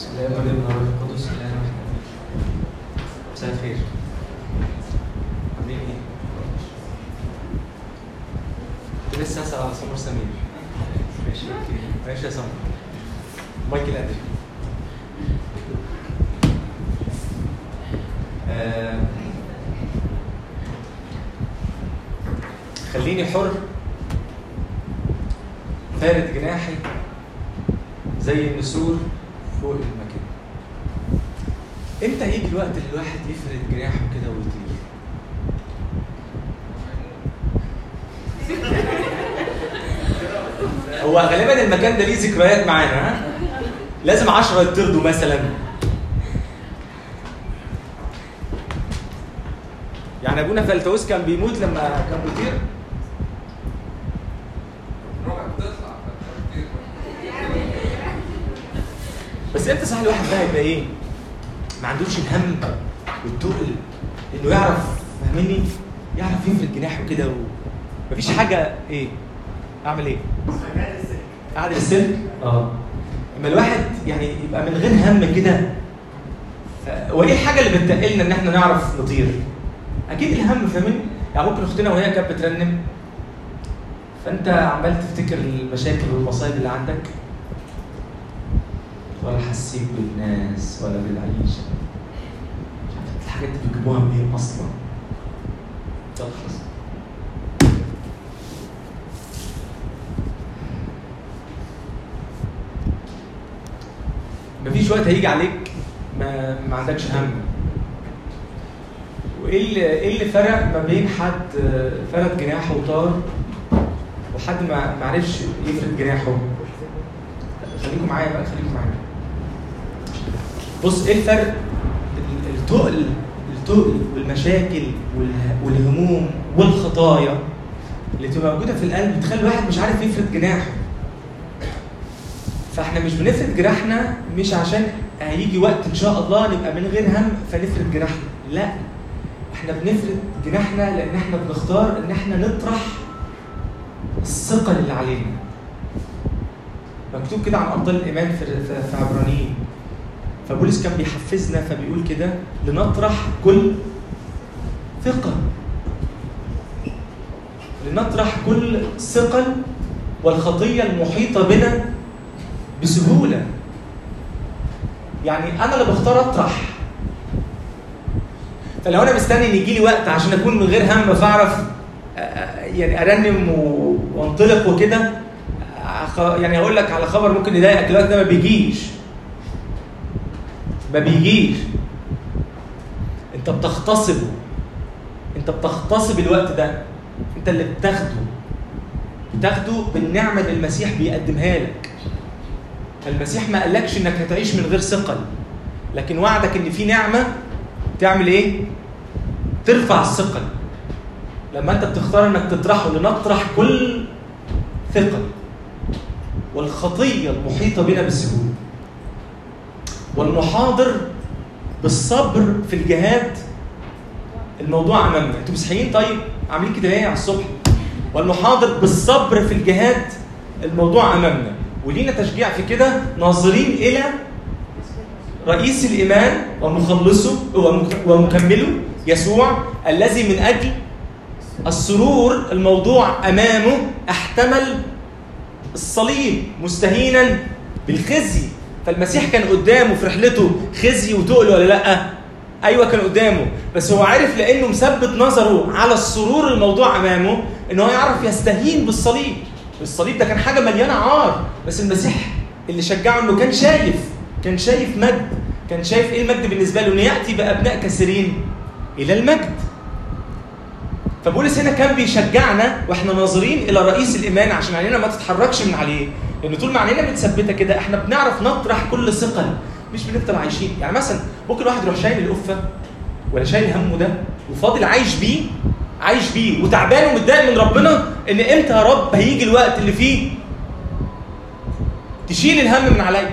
السلام عليكم ورحمة الله القدس الآن مساء الخير. عاملين إيه؟ كنت لسه هسأل على سمر سمير. ماشي. ماشي يا سمر. مايكل أدري آه، خليني حر. فارد جناحي. زي النسور فوق المكان هيجي الوقت اللي الواحد يفرد جناحه كده ويطير هو غالبا المكان ده ليه ذكريات معانا ها لازم عشرة يطردوا مثلا يعني أبونا فلتوس كان بيموت لما كان بيطير. بس إمتى صح الواحد بقى يبقى إيه؟ ما عندوش الهم والتقل انه يعرف فاهمني؟ يعرف يفرد جناحه كده و... مفيش حاجة إيه؟ اعمل إيه؟ قاعد السلك؟ آه اما الواحد يعني يبقى من غير هم كده وايه الحاجة اللي بتتقلنا ان إحنا نعرف نطير؟ أكيد الهم فاهمني؟ يعني ممكن اختنا وهي كانت بترنم فانت عمال تفتكر المشاكل والمصايب اللي عندك ولا حسيت بالناس ولا بالعيشة. الحاجات دي بيجيبوها منين أصلا. خلاص مفيش وقت هيجي عليك. ما, ما عندكش هم. وإيه اللي إيه اللي فرق ما بين حد فرد جناحه وطار وحد ما ما عرفش يفرد جناحه؟ خليكم معايا بقى خليكم معايا. بص إيه الفرق؟ ال- التقل التقل والمشاكل والهموم والخطايا اللي تبقى موجودة في القلب بتخلي الواحد مش عارف يفرد جناحه. فإحنا مش بنفرد جناحنا مش عشان هيجي وقت إن شاء الله نبقى من غير هم فنفرد جناحنا. لا إحنا بنفرد جناحنا لأن إحنا بنختار إن إحنا نطرح الثقل اللي علينا. مكتوب كده عن ابطال الإيمان في في عبرانيين. فبولس كان بيحفزنا فبيقول كده لنطرح كل ثقة لنطرح كل ثقل والخطية المحيطة بنا بسهولة. يعني أنا اللي بختار أطرح. فلو أنا مستني إن يجي لي وقت عشان أكون من غير هم فأعرف آه، آه، يعني أرنم وأنطلق وكده آه، يعني أقول لك على خبر ممكن يضايقك الوقت ده ما بيجيش. ما بيجيش. انت بتغتصبه انت بتغتصب الوقت ده. انت اللي بتاخده. بتاخده بالنعمة اللي المسيح بيقدمها لك. المسيح ما قالكش إنك هتعيش من غير ثقل. لكن وعدك إن في نعمة تعمل إيه؟ ترفع الثقل. لما أنت بتختار إنك تطرحه لنطرح كل ثقل. والخطية المحيطة بنا بسهوله والمحاضر بالصبر في الجهاد. الموضوع امامنا أنتوا مصحيين طيب عاملين كده ليه؟ على الصبح. والمحاضر بالصبر في الجهاد الموضوع امامنا ولينا تشجيع في كده ناظرين إلى رئيس الإيمان ومخلصه ومك- ومكمله يسوع الذي من أجل السرور الموضوع أمامه احتمل الصليب مستهينا بالخزي. فالمسيح كان قدامه في رحلته خزي وتقل ولا لأ؟ أيوه كان قدامه بس هو عارف لأنه مثبت نظره على السرور الموضوع أمامه إن هو يعرف يستهين بالصليب. الصليب ده كان حاجة مليانة عار بس المسيح اللي شجعه إنه كان شايف كان شايف مجد كان شايف إيه المجد بالنسبة له؟ إنه يأتي بأبناء كثيرين إلى المجد. فبولس هنا كان بيشجعنا وإحنا ناظرين إلى رئيس الإيمان عشان عينينا ما تتحركش من عليه. لأن طول ما عينينا متثبتة كده إحنا بنعرف نطرح كل ثقل. مش بنفضل عايشين. يعني مثلا ممكن واحد يروح شايل القفه ولا شايل همه ده وفاضل عايش بيه عايش بيه وتعبان ومتضايق من ربنا إن إمتى يا رب هيجي الوقت اللي فيه؟ تشيل الهم من عليا.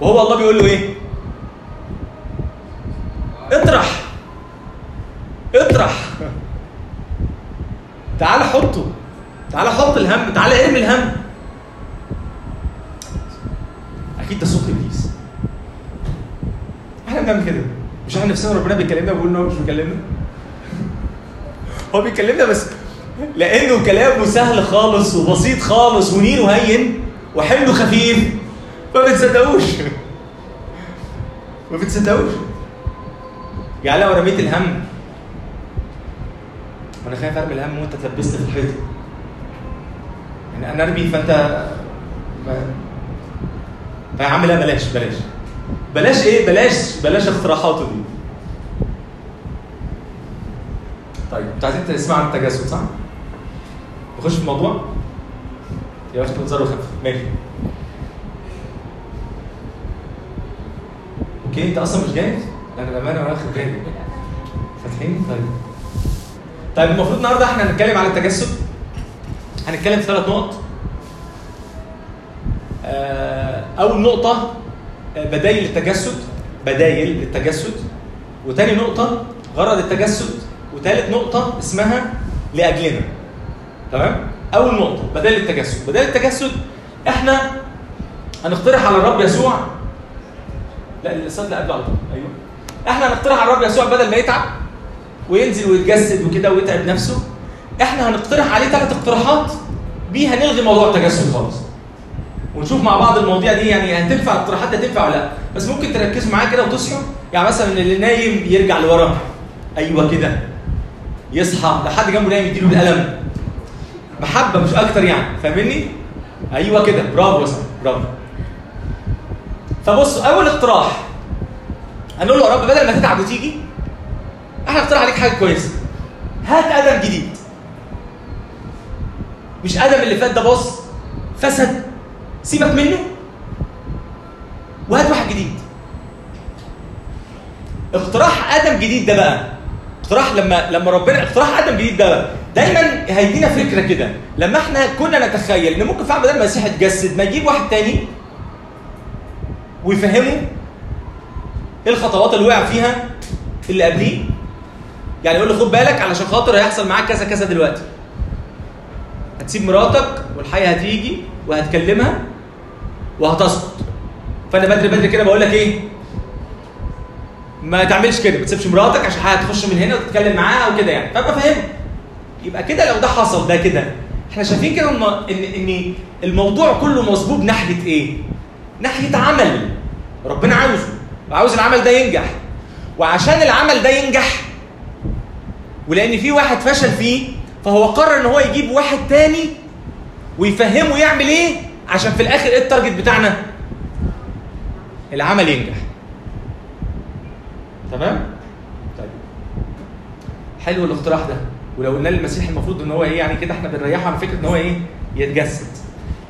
وهو الله بيقول له إيه؟ اطرح. اطرح. تعال حطه. تعال حط الهم. تعال ارمي الهم. أكيد ده صوت إبليس. بنعمل كده. مش إحنا نفسنا ربنا بيكلمنا وبيقول إن هو مش بيكلمنا؟ هو بيكلمنا بس لأنه كلامه سهل خالص وبسيط خالص ونينه هين وحمله خفيف. ما بتصدقوش. ما بتصدقوش. يعني لو رميت الهم أنا خايف أرمي الهم وأنت تلبسني في الحيطة يعني أنا أرمي فأنت. فيا عم لا بلاش بلاش بلاش إيه بلاش بلاش اقتراحاته دي طيب أنتوا عايزين تسمعوا عن التجسد صح؟ نخش في الموضوع؟ يا باشا تنظروا خف ماشي أوكي أنت أصلا مش جاهز؟ أنا بأمانة وأنا واخد بالي فاتحين طيب طيب المفروض النهارده إحنا هنتكلم على التجسد. هنتكلم في ثلاث نقط. آه، أول نقطة آه، بدايل التجسد بدايل للتجسد وتاني نقطة غرض التجسد. وتالت نقطة اسمها لأجلنا. تمام؟ أول نقطة بدايل التجسد. بدايل التجسد إحنا هنقترح على الرب يسوع. لا الاستاذ قبله على طول. أيوه. إحنا هنقترح على الرب يسوع بدل ما يتعب. وينزل ويتجسد وكده ويتعب نفسه إحنا هنقترح عليه ثلاث اقتراحات بيها نلغي موضوع التجسد خالص. ونشوف مع بعض المواضيع دي يعني هتنفع الاقتراحات دي هتنفع ولا لا. بس ممكن تركزوا معايا كده وتصحوا يعني مثلا اللي نايم يرجع لورا. أيوه كده. يصحى. لو حد جنبه نايم يديله بالقلم. محبه مش أكتر يعني. فاهمني؟ أيوه كده. برافو يا صاحبي. برافو. فبص أول اقتراح. هنقول له يا رب بدل ما تتعب وتيجي إحنا اقترح عليك حاجة كويسة. هات آدم جديد. مش آدم اللي فات ده بص. فسد. سيبك منه. وهات واحد جديد. اقتراح آدم جديد ده بقى. اقتراح لما لما ربنا اقتراح آدم جديد ده بقى. دايما هيدينا فكرة كده. لما إحنا كنا نتخيل إن ممكن فعلا بدل ما المسيح يتجسد ما يجيب واحد تاني ويفهمه إيه الخطوات اللي وقع فيها اللي قبليه؟ يعني يقول له خد بالك علشان خاطر هيحصل معاك كذا كذا دلوقتي. هتسيب مراتك والحياة هتيجي وهتكلمها وهتسقط فأنا بدري بدري كده بقول لك إيه؟ ما تعملش كده ما تسيبش مراتك عشان هتخش من هنا وتتكلم معاها وكده يعني. فأبقى فاهمه يبقى كده لو ده حصل ده كده. إحنا شايفين كده إن إن الموضوع كله مصبوب ناحية إيه؟ ناحية عمل. ربنا عاوزه. وعاوز العمل ده ينجح. وعشان العمل ده ينجح ولان في واحد فشل فيه فهو قرر إن هو يجيب واحد تاني ويفهمه يعمل إيه؟ عشان في الآخر إيه التارجت بتاعنا؟ العمل ينجح. تمام؟ طيب. حلو الاقتراح ده. ولو قلنا للمسيح المفروض إن هو إيه؟ يعني كده إحنا بنريحه على فكرة إن هو إيه؟ يتجسد.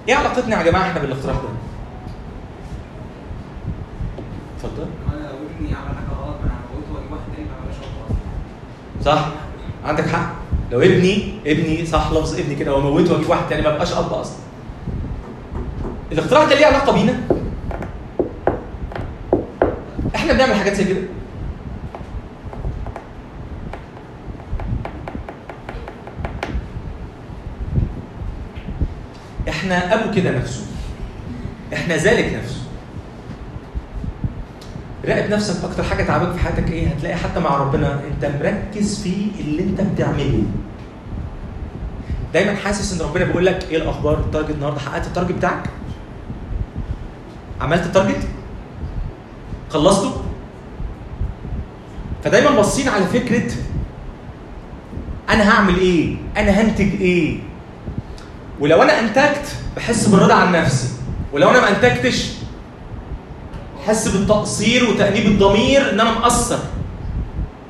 إيه علاقتنا يا جماعة إحنا بالإقتراح ده؟ اتفضل أنا لو ابني عمل حاجة غلط ما أنا هموته واجيب واحد تاني ما بقاش غلط صح؟ عندك حق. لو ابني ابني صح لفظ ابني كده واموته واجيب واحد تاني ما بقاش أب أصلا. الاقتراح ده ليه علاقة بينا؟ إحنا بنعمل حاجات زي كده. إحنا أبو كده نفسه. إحنا ذلك نفسه. راقب نفسك أكتر حاجة تعبك في حياتك إيه؟ هتلاقي حتى مع ربنا أنت مركز في اللي أنت بتعمله. دايما حاسس إن ربنا بيقول لك إيه الأخبار؟ ال target النهارده حققت ال target بتاعك؟ عملت التارجت؟ خلصته؟ فدايما باصين على فكرة أنا هعمل إيه؟ أنا هنتج إيه؟ ولو أنا أنتجت بحس بالرضا عن نفسي. ولو أنا ما أنتجتش احس بالتقصير وتأنيب الضمير إن أنا مقصر.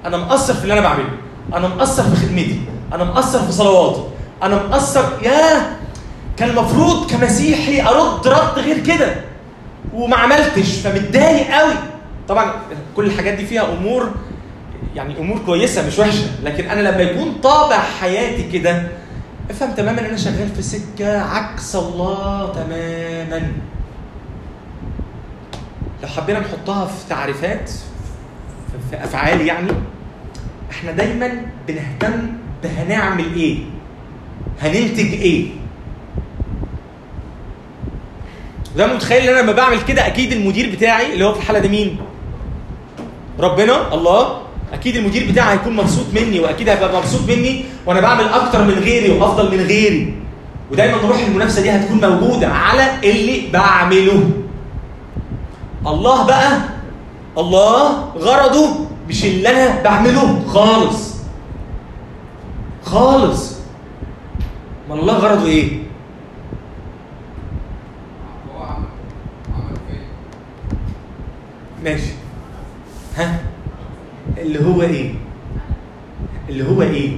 أنا مقصر في اللي أنا بعمله. أنا مقصر في خدمتي. أنا مقصر في صلواتي أنا مقصر ياه! كان المفروض كمسيحي أرد رد غير كده. وما عملتش فمتضايق قوي طبعا كل الحاجات دي فيها أمور يعني أمور كويسة مش وحشة. لكن أنا لما يكون طابع حياتي كده افهم تماما إن أنا شغال في سكة عكس الله تماما. لو حبينا نحطها في تعريفات في- أفعال يعني إحنا دايما بنهتم بهنعمل إيه؟ هننتج إيه؟ ده متخيل إن أنا لما بعمل كده أكيد المدير بتاعي اللي هو في الحالة دي مين؟ ربنا الله. أكيد المدير بتاعي هيكون مبسوط مني وأكيد هيبقى مبسوط مني وأنا بعمل أكتر من غيري وأفضل من غيري. ودايما روح المنافسة دي هتكون موجودة على اللي بعمله. الله بقى الله غرضه مش اللي أنا بعمله خالص. خالص. ما الله غرضه إيه؟ ماشي. ها؟ اللي هو إيه؟ اللي هو إيه؟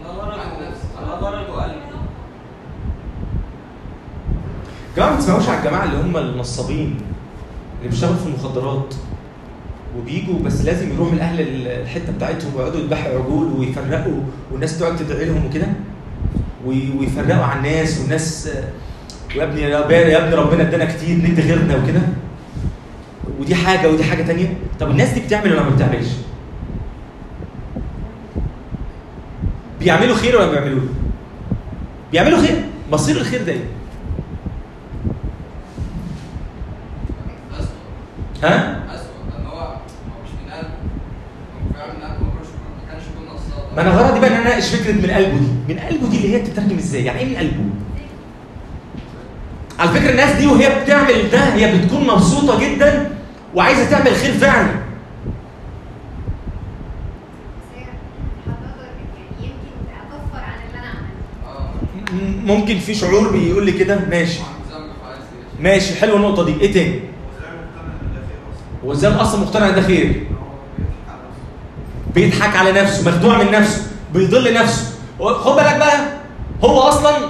الله غرضه الله غرضه قلبه جماعة ما تسمعوش على الجماعة اللي هم النصابين اللي بيشتغلوا في المخدرات وبيجوا بس لازم يروحوا لاهل الحتة بتاعتهم ويقعدوا يذبحوا عجول ويفرقوا والناس تقعد تدعي لهم وكده وي- ويفرقوا على الناس والناس ويا ابني يا ابني يا ابني ربنا ادانا كتير ندي غيرنا وكده ودي حاجة ودي حاجة تانية طب الناس دي بتعمل ولا ما بتعملش؟ بيعملوا خير ولا ما بيعملوش؟ بيعملوا خير مصير الخير ده إيه؟ أسوأ ها؟ أسوأ لأن هو هو مش من قلبه هو فعلا من قلبه. ما أنا غرضي بقى إن أنا أناقش فكرة من قلبه دي. من قلبه دي اللي هي بتترجم إزاي؟ يعني إيه من قلبه؟ على فكرة الناس دي وهي بتعمل ده هي بتكون مبسوطة جدا وعايزة تعمل خير فعلا. م- ممكن في شعور بيقول لي كده؟ ماشي. ماشي حلوة النقطة دي. إيه تاني؟ هو إزاي أصلا مقتنع إن ده خير. بيضحك على نفسه مخدوع من نفسه بيضل نفسه. خد بالك بقى هو أصلا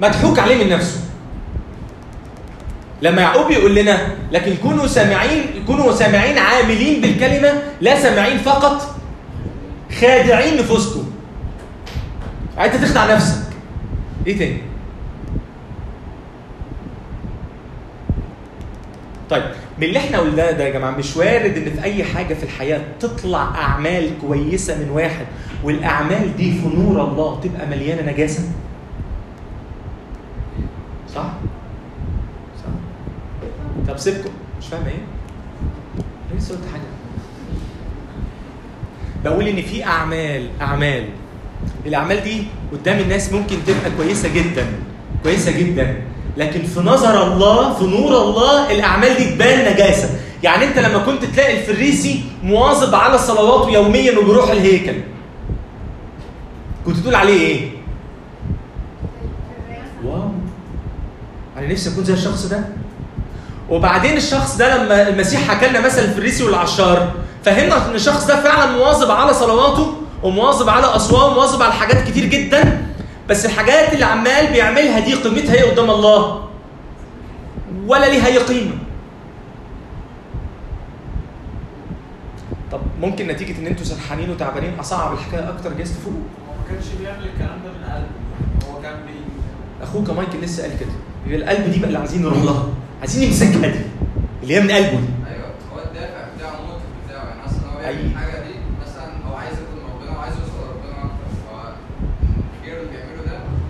مضحوك عليه من نفسه. لما يعقوب يقول لنا لكن كونوا سامعين كونوا سامعين عاملين بالكلمة لا سامعين فقط خادعين نفوسكم. انت تخدع نفسك. إيه تاني؟ طيب. من اللي إحنا قلناه ده يا جماعة مش وارد إن في أي حاجة في الحياة تطلع أعمال كويسة من واحد والأعمال دي في نور الله تبقى مليانة نجاسة؟ صح؟ صح؟ طب سيبكم مش فاهم إيه؟ لسه قلت حاجة. بقول إن في أعمال أعمال. الأعمال دي قدام الناس ممكن تبقى كويسة جدا كويسة جدا. لكن في نظر الله في نور الله الأعمال دي تبان نجاسة. يعني أنت لما كنت تلاقي الفريسي مواظب على صلواته يوميا وبيروح الهيكل كنت تقول عليه إيه؟ واو. أنا نفسي أكون زي الشخص ده. وبعدين الشخص ده لما المسيح حكى لنا مثل الفريسي والعشار فهمنا إن الشخص ده فعلا مواظب على صلواته ومواظب على اصوام ومواظب على حاجات كتير جدا. بس الحاجات اللي عمال بيعملها دي قيمتها إيه قدام الله؟ ولا ليها أي قيمة. طب ممكن نتيجة إن أنتوا سرحانين وتعبانين أصعب الحكاية أكتر جايز تفوقوا هو ما كانش بيعمل الكلام ده من قلبه. هو كان بي أخوك مايكل لسه قال كده. يبقى القلب دي بقى اللي عايزين نروح لها. عايزين نمسكها دي. اللي هي من قلبه دي أيوه هو الدافع بتاعه الموتيف بتاعه يعني أصلا هو يعمل أي. الحاجة دي مثلا هو عايز يكون ربنا وعايز يوصل لربنا أكتر هو الخير اللي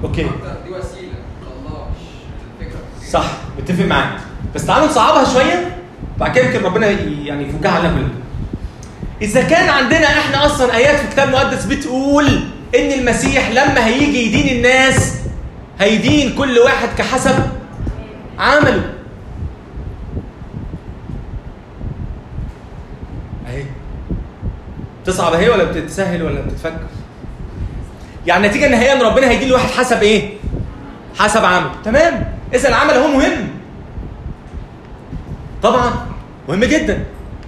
أكتر دي وسيله صح متفق معاك. بس تعالوا نصعبها شوية بعد كده يمكن ربنا يعني يفكها علينا كلنا. إذا كان عندنا إحنا أصلا آيات في الكتاب المقدس بتقول إن المسيح لما هيجي يدين الناس هيدين كل واحد كحسب عمله. أهي. تصعب أهي ولا بتتسهل ولا بتتفك يعني النتيجه النهائيه ان ربنا هيدين الواحد حسب إيه؟ حسب عمله تمام؟ اذا العمل هو مهم. طبعا مهم جدا.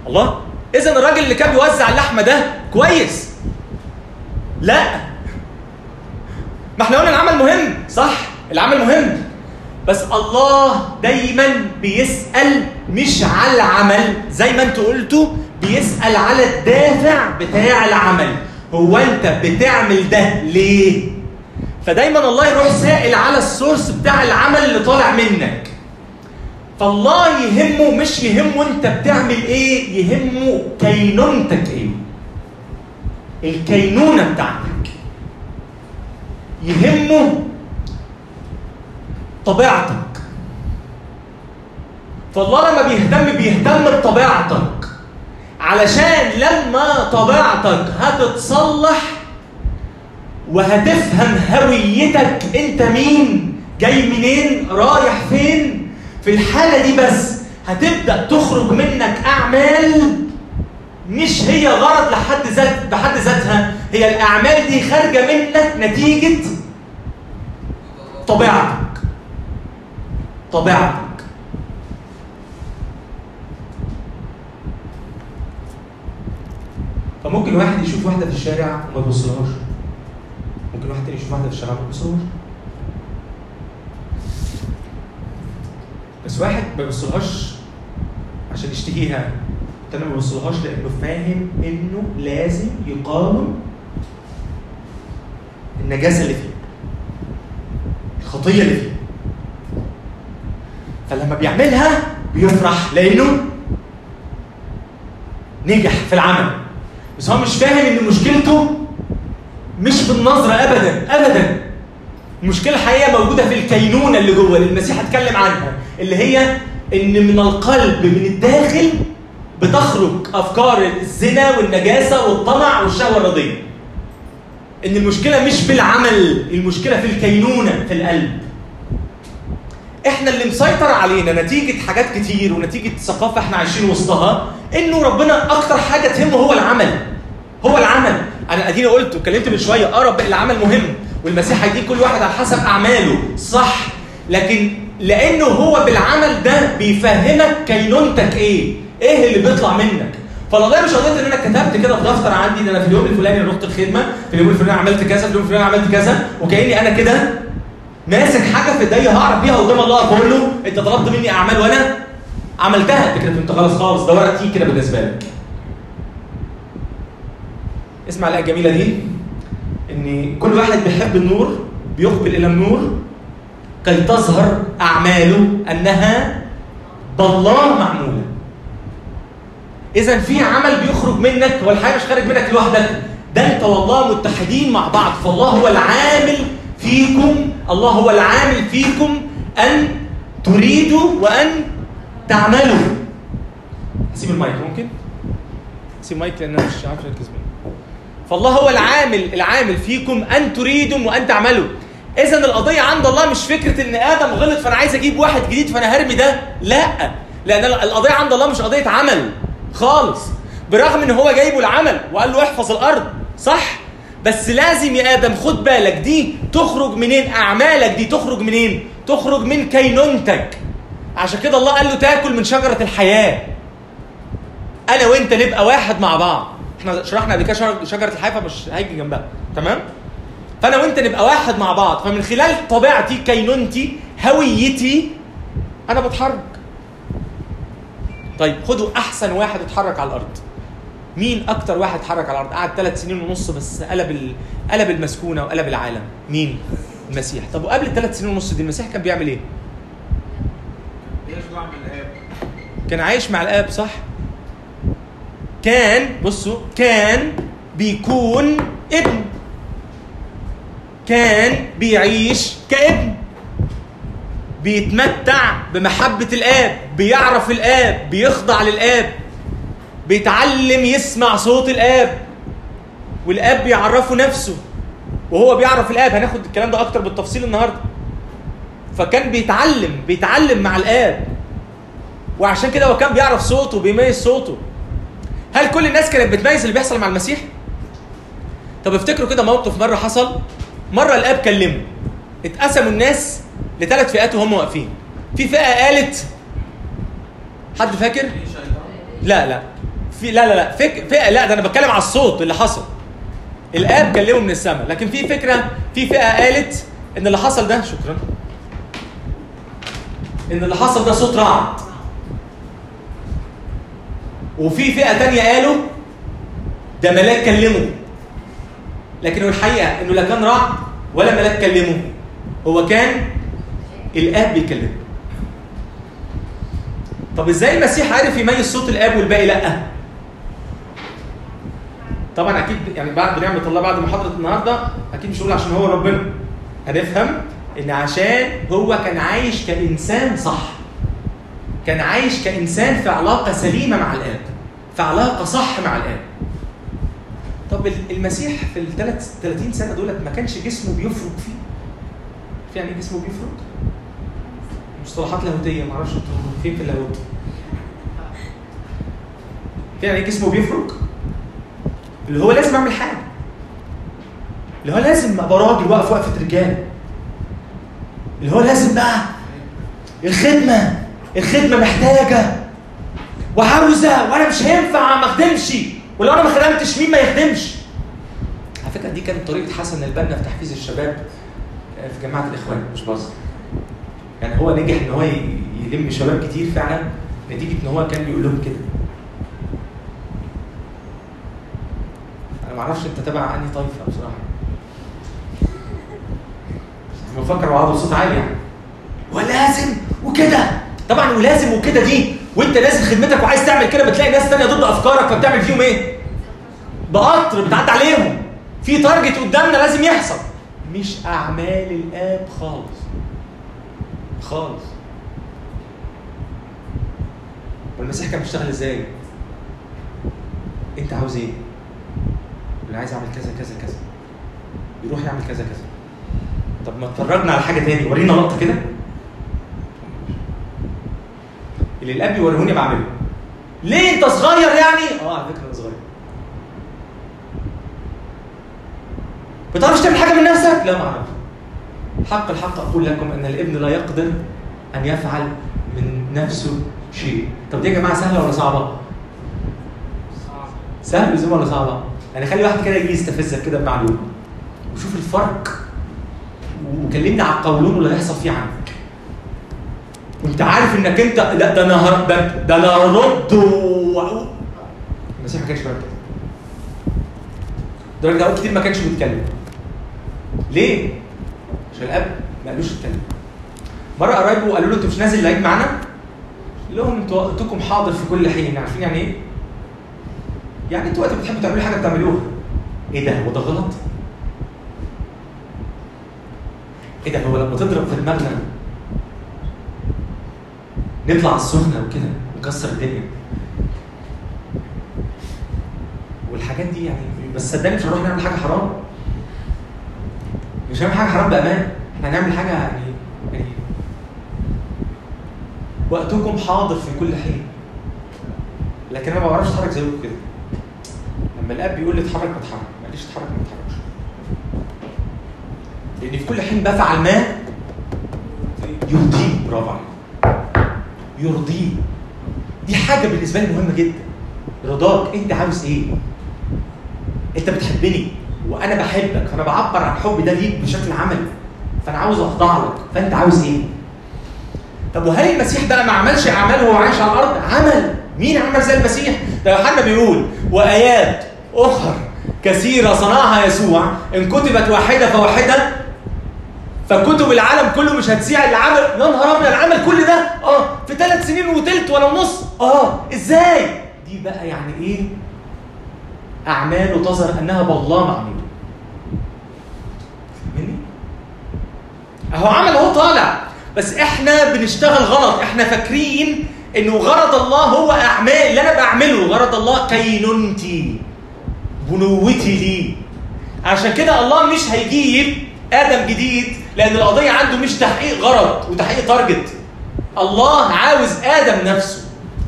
الله؟ اذا الراجل اللي كان بيوزع اللحمة ده كويس. لا. ما إحنا قلنا العمل مهم. صح؟ العمل مهم. بس الله دايما بيسأل مش على العمل. زي ما أنتوا قلتوا بيسأل على الدافع بتاع العمل. هو انت بتعمل ده ليه؟ فدايما الله يروح سائل على السورس بتاع العمل اللي طالع منك. فالله يهمه مش يهمه انت بتعمل إيه يهمه كينونتك إيه. الكينونة بتاعتك. يهمه طبيعتك. فالله لما بيهتم بيهتم بطبيعتك. علشان لما طبيعتك هتتصلح وهتفهم هويتك انت مين؟ جاي منين؟ رايح فين؟ في الحالة دي بس هتبدأ تخرج منك أعمال مش هي غرض لحد ذات بحد ذاتها. هي الأعمال دي خارجة منك نتيجة طبيعتك. طبيعتك. فممكن واحد يشوف واحدة في الشارع وما يبصلهاش. ممكن واحد تاني يشوف واحدة في الشارع وما يبصلهاش. بس واحد ما يبصلهاش عشان يشتهيها. التاني ما يبصلهاش لأنه فاهم إنه لازم يقاوم النجاسة اللي فيه. الخطية اللي فيه. فلما بيعملها بيفرح لأنه نجح في العمل. بس هو مش فاهم إن مشكلته مش في النظرة ابدا ابدا. المشكلة الحقيقية موجودة في الكينونة اللي جوه اللي المسيح اتكلم عنها اللي هي إن من القلب من الداخل بتخرج أفكار الزنا والنجاسة والطمع والشهوة الرضية. إن المشكلة مش في العمل المشكلة في الكينونة في القلب. إحنا اللي مسيطر علينا نتيجة حاجات كتير ونتيجة ثقافة إحنا عايشين وسطها انه ربنا أكتر حاجة تهمه هو العمل. هو العمل. أنا اديني قلت واتكلمت من شوية آه رب العمل مهم. والمسيح هيديك كل واحد على حسب أعماله. صح. لكن لأنه هو بالعمل ده بيفهمك كينونتك إيه؟ إيه اللي بيطلع منك. فالقضيه مش قضيه إن أنا كتبت كده في دفتر عندي ان أنا في اليوم الفلاني رحت الخدمة في اليوم الفلاني عملت كذا في اليوم الفلاني عملت كذا وكأني أنا كده ماسك حاجة في ايديا هعرف بيها قدام الله بقول له انت طلبت مني أعمال وأنا عملتها. كده انت خلاص خالص ده ورقة تقيل كده بالنسبة لك. اسمع الآية الجميلة دي إن كل واحد بيحب النور بيقبل إلى النور كي تظهر أعماله أنها بالله معمولة. إذا في عمل بيخرج منك والحقيقة مش خارج منك لوحدك ده أنت والله متحدين مع بعض فالله هو العامل فيكم الله هو العامل فيكم أن تريدوا وأن تعملوا. سيب المايك ممكن؟ سيب المايك لأن أنا مش عارف منه فالله هو العامل العامل فيكم أن تريدوا وأن تعملوا. اذا القضية عند الله مش فكرة إن آدم غلط فأنا عايز أجيب واحد جديد فأنا هرمي ده لأ. لأن القضية عند الله مش قضية عمل خالص. برغم إن هو جايبه العمل وقال له احفظ الأرض صح؟ بس لازم يا آدم خد بالك دي تخرج منين؟ أعمالك دي تخرج منين؟ تخرج من كينونتك. عشان كده الله قال له تاكل من شجرة الحياة. أنا وأنت نبقى واحد مع بعض. إحنا شرحنا قبل كده شجره الحياة فمش هيجي جنبها. تمام؟ فأنا وأنت نبقى واحد مع بعض. فمن خلال طبيعتي كينونتي هويتي أنا بتحرك. طيب خدوا أحسن واحد اتحرك على الأرض. مين أكتر واحد اتحرك على الأرض؟ قعد ثلاث سنين ونص بس قلب. قلب المسكونة وقلب العالم. مين؟ المسيح. طب وقبل الثلاث سنين ونص دي المسيح كان بيعمل إيه؟ كان عايش مع الآب صح؟ كان بصوا كان بيكون ابن. كان بيعيش كابن. بيتمتع بمحبة الآب بيعرف الآب بيخضع للآب. بيتعلم يسمع صوت الآب. والآب بيعرفه نفسه. وهو بيعرف الآب. هناخد الكلام ده أكتر بالتفصيل النهاردة. فكان بيتعلم بيتعلم مع الآب. وعشان كده هو كان بيعرف صوته وبيميز صوته. هل كل الناس كانت بتميز اللي بيحصل مع المسيح؟ طب افتكروا كده موقف مرة حصل. مرة الآب كلمه. اتقسموا الناس لثلاث فئات وهم واقفين. في فئة قالت حد فاكر؟ لا لا. في لا لا لا فك... فئة لا ده أنا بتكلم على الصوت اللي حصل. الآب كلمه من السماء لكن في فكرة في فئة قالت إن اللي حصل ده شكرا. إن اللي حصل ده صوت رعد. وفي فئة تانية قالوا ده ملاك كلمه. لكن هو الحقيقة إنه لا كان رعد ولا ملاك كلمه. هو كان الآب بيكلمه. طب إزاي المسيح عارف يميز صوت الآب والباقي لأ؟ طبعا أكيد يعني بعد بنعمة الله بعد محاضرة النهاردة أكيد مش هقول عشان هو ربنا. هنفهم إن عشان هو كان عايش كإنسان صح. كان عايش كإنسان في علاقة سليمة مع الآب في علاقة صح مع الآب. طب ال- المسيح في الثلاث 30 سنة دولت ما كانش جسمه بيفرك فيه؟ في يعني جسمه بيفرك؟ مصطلحات لاهوتية ما أعرفش فين في اللاهوت. في يعني جسمه بيفرك؟ اللي هو لازم أعمل حاجة. اللي هو لازم أبقى راجل وأقف وقفه رجال اللي هو لازم بقى الخدمة الخدمة محتاجة. وعاوزة وأنا مش هينفع ما أخدمش. ولو أنا ما خدمتش مين ما يخدمش؟ على فكرة دي كانت طريقة حسن البنا في تحفيز الشباب آه، في جماعة الإخوان مش بهزر يعني هو نجح إن هو يلم شباب كتير فعلا نتيجة إن هو كان بيقول لهم كده. ما أعرفش انت تبع انهي طائفه بصراحة. أنا بفكر وعضو بصوت عالي. يعني ولازم وكده. طبعا ولازم وكده دي. وانت نازل خدمتك وعايز تعمل كده بتلاقي ناس تانية ضد أفكارك فبتعمل فيهم إيه؟ بقطر بتعدي عليهم. في تارجت قدامنا لازم يحصل. مش أعمال الآب خالص. خالص. والمسيح كان بيشتغل إزاي؟ أنت عاوز إيه؟ اللي عايز أعمل كذا كذا كذا. يروح يعمل كذا كذا. طب ما اتفرجنا على حاجة تاني ورينا لقطة كده. اللي الاب بيوريهوني بعمله. ليه أنت صغير يعني؟ آه على فكرة أنا صغير. بتعرفش تعمل حاجة من نفسك؟ لا ما اعرف حق الحق أقول لكم إن الابن لا يقدر أن يفعل من نفسه شيء. طب دي يا جماعة سهلة ولا صعبة؟ صعب سهل زي ولا صعبة؟ يعني خلي واحد كده يجي يستفزك كده بمعلومة. وشوف الفرق. وكلمني على القولون واللي هيحصل فيه عنك وانت عارف انك انت لا ده أنا ده, ده أنا هرد و... المسيح ما كانش بيعمل كده لدرجه كتير ما كانش بيتكلم. ليه؟ عشان الأب ما قالوش اتكلم مرة قرايبه قالوا له أنت مش نازل العيد معانا؟ قال لهم أنتوا وقتكم حاضر في كل حين. عارفين يعني إيه؟ يعني أنتوا وقت بتحبوا تعملوا حاجة بتعملوها. إيه ده؟ هو ده غلط؟ إيه ده؟ هو لما تضرب في دماغنا نطلع السخنة وكده ونكسر الدنيا. والحاجات دي يعني بس صدقني مش هنروح نعمل حاجة حرام. مش هنعمل حاجة حرام بأمان. إحنا هنعمل حاجة يعني يعني وقتكم حاضر في كل حين. لكن أنا ما بعرفش أتحرك زيكم كده. لما الاب بيقول لي اتحرك بتحرك. قاليش اتحرك ما بتحركش لأن في كل حين بفعل ما يرضيه برافو عليك. يرضيه. دي حاجة بالنسبة لي مهمة جدا. رضاك. أنت عاوز إيه؟ أنت بتحبني. وأنا بحبك. فأنا بعبر عن حبي ده ليك بشكل عملي. فأنا عاوز أخضع لك. فأنت عاوز إيه؟ طب وهل المسيح بقى ما عملش اعمال وهو عايش على الأرض؟ عمل. مين عمل زي المسيح؟ ده يوحنا بيقول وآيات أخر كثيرة صنعها يسوع إن كتبت واحدة فواحدة فكتب العالم كله مش هتسيع اللي عمل يا نهار أبيض عمل كل ده؟ آه في ثلاث سنين وتلت ولا ونص آه إزاي؟ دي بقى يعني إيه؟ اعماله تظهر أنها بالله معمولة. فاهمني؟ أهو عمل أهو طالع. بس إحنا بنشتغل غلط. إحنا فاكرين إنه غرض الله هو أعمال. اللي أنا بعمله. غرض الله كينونتي. بنوتي ليه عشان كده الله مش هيجيب آدم جديد لأن القضية عنده مش تحقيق غرض وتحقيق target الله عاوز آدم نفسه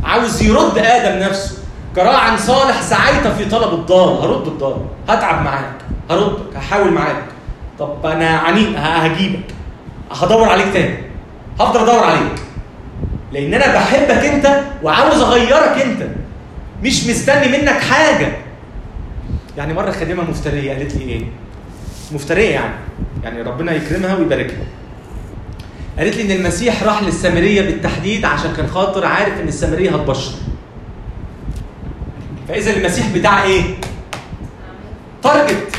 عاوز يرد آدم نفسه. كراعٍ صالح سعيت في طلب الضال. هرد الضال. هتعب معاك. هردك هحاول معاك. طب أنا عنيد هجيبك. هدور عليك تاني. هفضل أدور عليك. لأن أنا بحبك أنت وعاوز أغيرك أنت. مش مستني منك حاجة. يعني مرة خادمة مفترية قالت لي إيه؟ مفترية يعني. يعني ربنا يكرمها ويباركها قالت لي إن المسيح راح للسامرية بالتحديد عشان كان خاطر عارف إن السامرية هتبشر. فإذا المسيح بتاع إيه؟ target.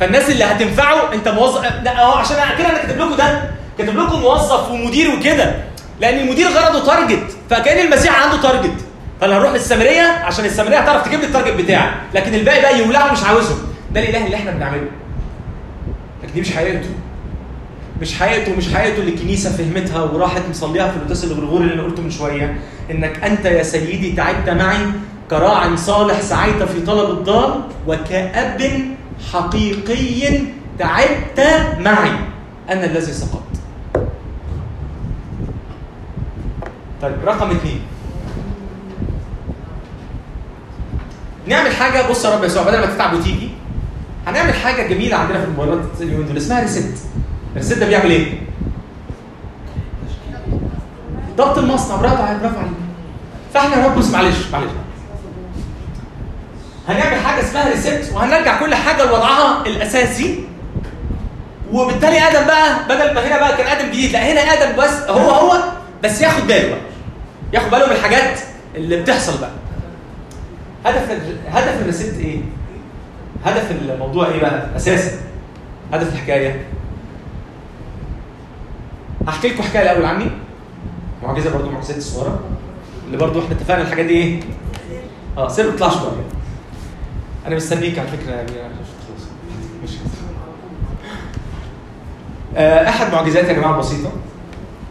فالناس اللي هتنفعه أنت موظف آه عشان كده أنا كاتب لكم ده كاتب لكم موظف ومدير وكده. لأن المدير غرضه target. فكأن المسيح عنده target. فانا هروح للسامرية عشان السامرية هتعرف تجيب لي ال target بتاعي. لكن الباقي بقى يولعوا مش عاوزهم. ده الاله اللي إحنا بنعمله. لكن دي مش حقيقته. مش حقيقته مش حقيقته اللي الكنيسة فهمتها وراحت مصليها في القداس الغريغوري اللي أنا قلته من شوية. إنك أنت يا سيدي تعبت معي كراع صالح سعيت في طلب الضال وكأب حقيقي تعبت معي. أنا الذي سقطت. طيب رقم اثنين نعمل حاجة بص يا رب يسوع بدل ما تتعب وتيجي هنعمل حاجة جميلة عندنا في الموبايلات اليومين دول اسمها ريست الريست ده بيعمل إيه؟ ضبط المصنع برافو عليك برافو عليك. فاحنا يا رب معلش معلش. هنعمل حاجة اسمها ريست وهنرجع كل حاجة لوضعها الأساسي. وبالتالي آدم بقى بدل ما هنا بقى كان آدم جديد لا هنا آدم بس هو هو بس ياخد باله بقى. ياخد باله من الحاجات اللي بتحصل بقى. هدف هدف الريست إيه؟ هدف الموضوع إيه بقى أساسا؟ هدف الحكاية هحكي لكم حكاية الأول عني معجزة برضو معجزات الصغيره اللي برضو إحنا اتفقنا الحاجات دي إيه؟ آه سيب اطلع شوية أنا مستنيك على فكرة عشان تخلص مش أحد معجزاتي يا جماعة بسيطة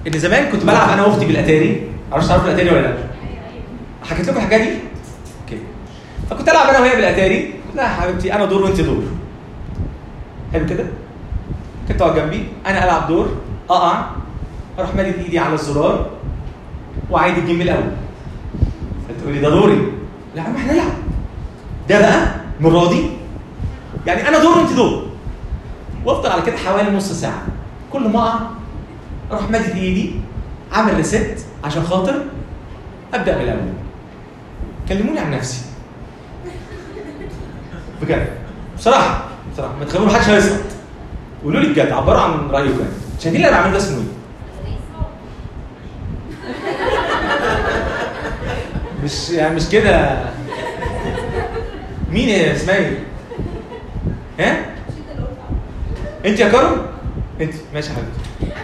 إن زمان كنت بلعب أنا وأختي بالأتاري معرفش تعرفوا الأتاري ولا لأ؟ حكيت لكم الحكاية دي؟ فكنت ألعب أنا وهي بالأتاري. يا حبيبتي أنا دور وأنت دور. حلو كده؟ كنت تقعد جنبي. أنا ألعب دور. اقع أروح مادد إيدي على الزرار وعايد الجيم الأول. فتقولي ده دوري. لا عم إحنا نلعب. ده بقى المره دي يعني أنا دور وأنت دور. وأفضل على كده حوالي نص ساعة. كل ما أقع أروح مادد إيدي أعمل ريست عشان خاطر أبدأ من الأول. كلموني عن نفسي. بجد بصراحة بصراحة ما تخلوني محدش هيسقط قولوا لي بجد عبروا عن رأيكم. يعني شايفين اللي أنا بعمله ده اسمه إيه؟ مش يعني مش كده. مين يا اسمها إيه؟ ها؟ أنت يا كرم؟ أنت. ماشي يا حبيبتي.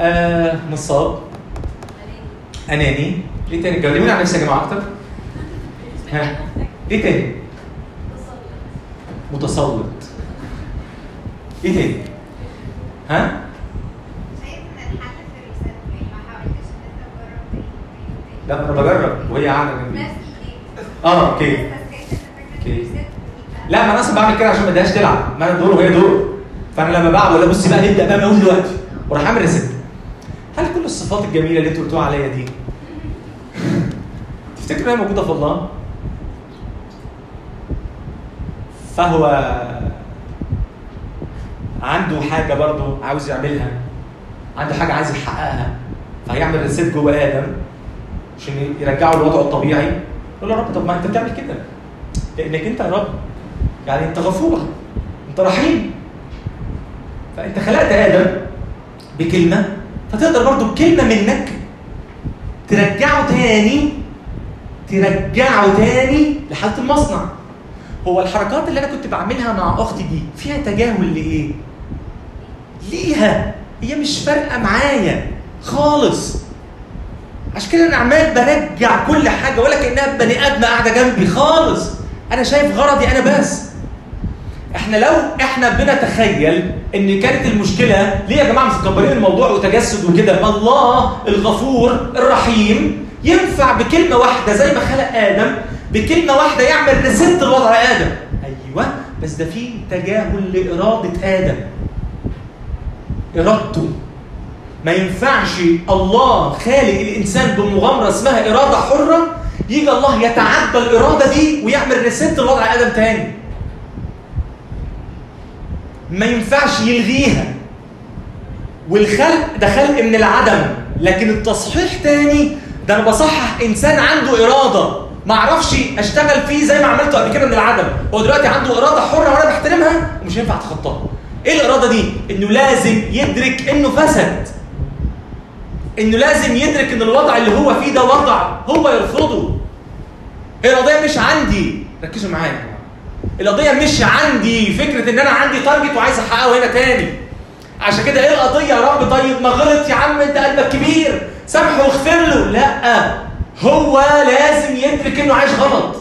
آه نصاب. أناني. إيه تاني؟ كلموني عن نفسي يا جماعة أكتر. ها إيه تاني؟ متسلط إيه تاني؟ ها؟ لا أنا بجرب وهي نفس الايدين آه أوكي أوكي. لا ما أنا أصلا بعمل كده عشان ما أديهاش تلعب ما أنا دور وهي دور فأنا لما بلعب ولا بصي بقى نبدا بقى اول دلوقتي وأروح أعمل ريست هل كل الصفات الجميلة اللي أنتوا قلتوها عليا دي تفتكروا إنها موجودة في الله؟ فهو عنده حاجة برضه عاوز يعملها عنده حاجة عايز يحققها فهيعمل ريست جوه آدم عشان يرجعه لوضعه الطبيعي يقول له رب طب ما انت بتعمل كده لأنك انت يا رب يعني انت غفور انت رحيم. فانت خلقت آدم بكلمة فتقدر برضو بكلمة منك ترجعه تاني ترجعه تاني لحالة المصنع. هو الحركات اللي أنا كنت بعملها مع أختي دي فيها تجاهل لإيه؟ ليها. هي مش فارقة معايا خالص. عشان كده أنا عمال برجع كل حاجة ولا كأنها بني آدم قاعدة جنبي خالص. أنا شايف غرضي أنا بس. إحنا لو إحنا بنتخيل إن كانت المشكلة ليه يا جماعة مش مكبرين الموضوع وتجسد وكده؟ ما الله الغفور الرحيم ينفع بكلمة واحدة زي ما خلق آدم بكلمة واحدة يعمل ريست لوضع آدم أيوه بس ده فيه تجاهل لإرادة آدم. إرادته. ما ينفعش الله خالق الإنسان بمغامرة اسمها إرادة حرة يجي الله يتعدى الإرادة دي ويعمل ريست لوضع آدم تاني. ما ينفعش يلغيها. والخلق ده خلق من العدم لكن التصحيح تاني ده أنا بصحح إنسان عنده إرادة. ما أعرفش اشتغل فيه زي ما عملته قبل كده من العدم. هو دلوقتي عنده إرادة حرة وأنا بحترمها ومش هينفع اتخطاها إيه الإرادة دي؟ إنه لازم يدرك إنه فسد. إنه لازم يدرك إن الوضع اللي هو فيه ده وضع هو يرفضه. هي القضية مش عندي. ركزوا معايا. القضية مش عندي. فكرة إن أنا عندي تارجت وعايز أحققه هنا تاني. عشان كده إيه القضية يا رب؟ طيب ما غلط يا عم أنت قلبك كبير. سامحه واغفر له. لأ. هو لازم يدرك إنه عايش غلط.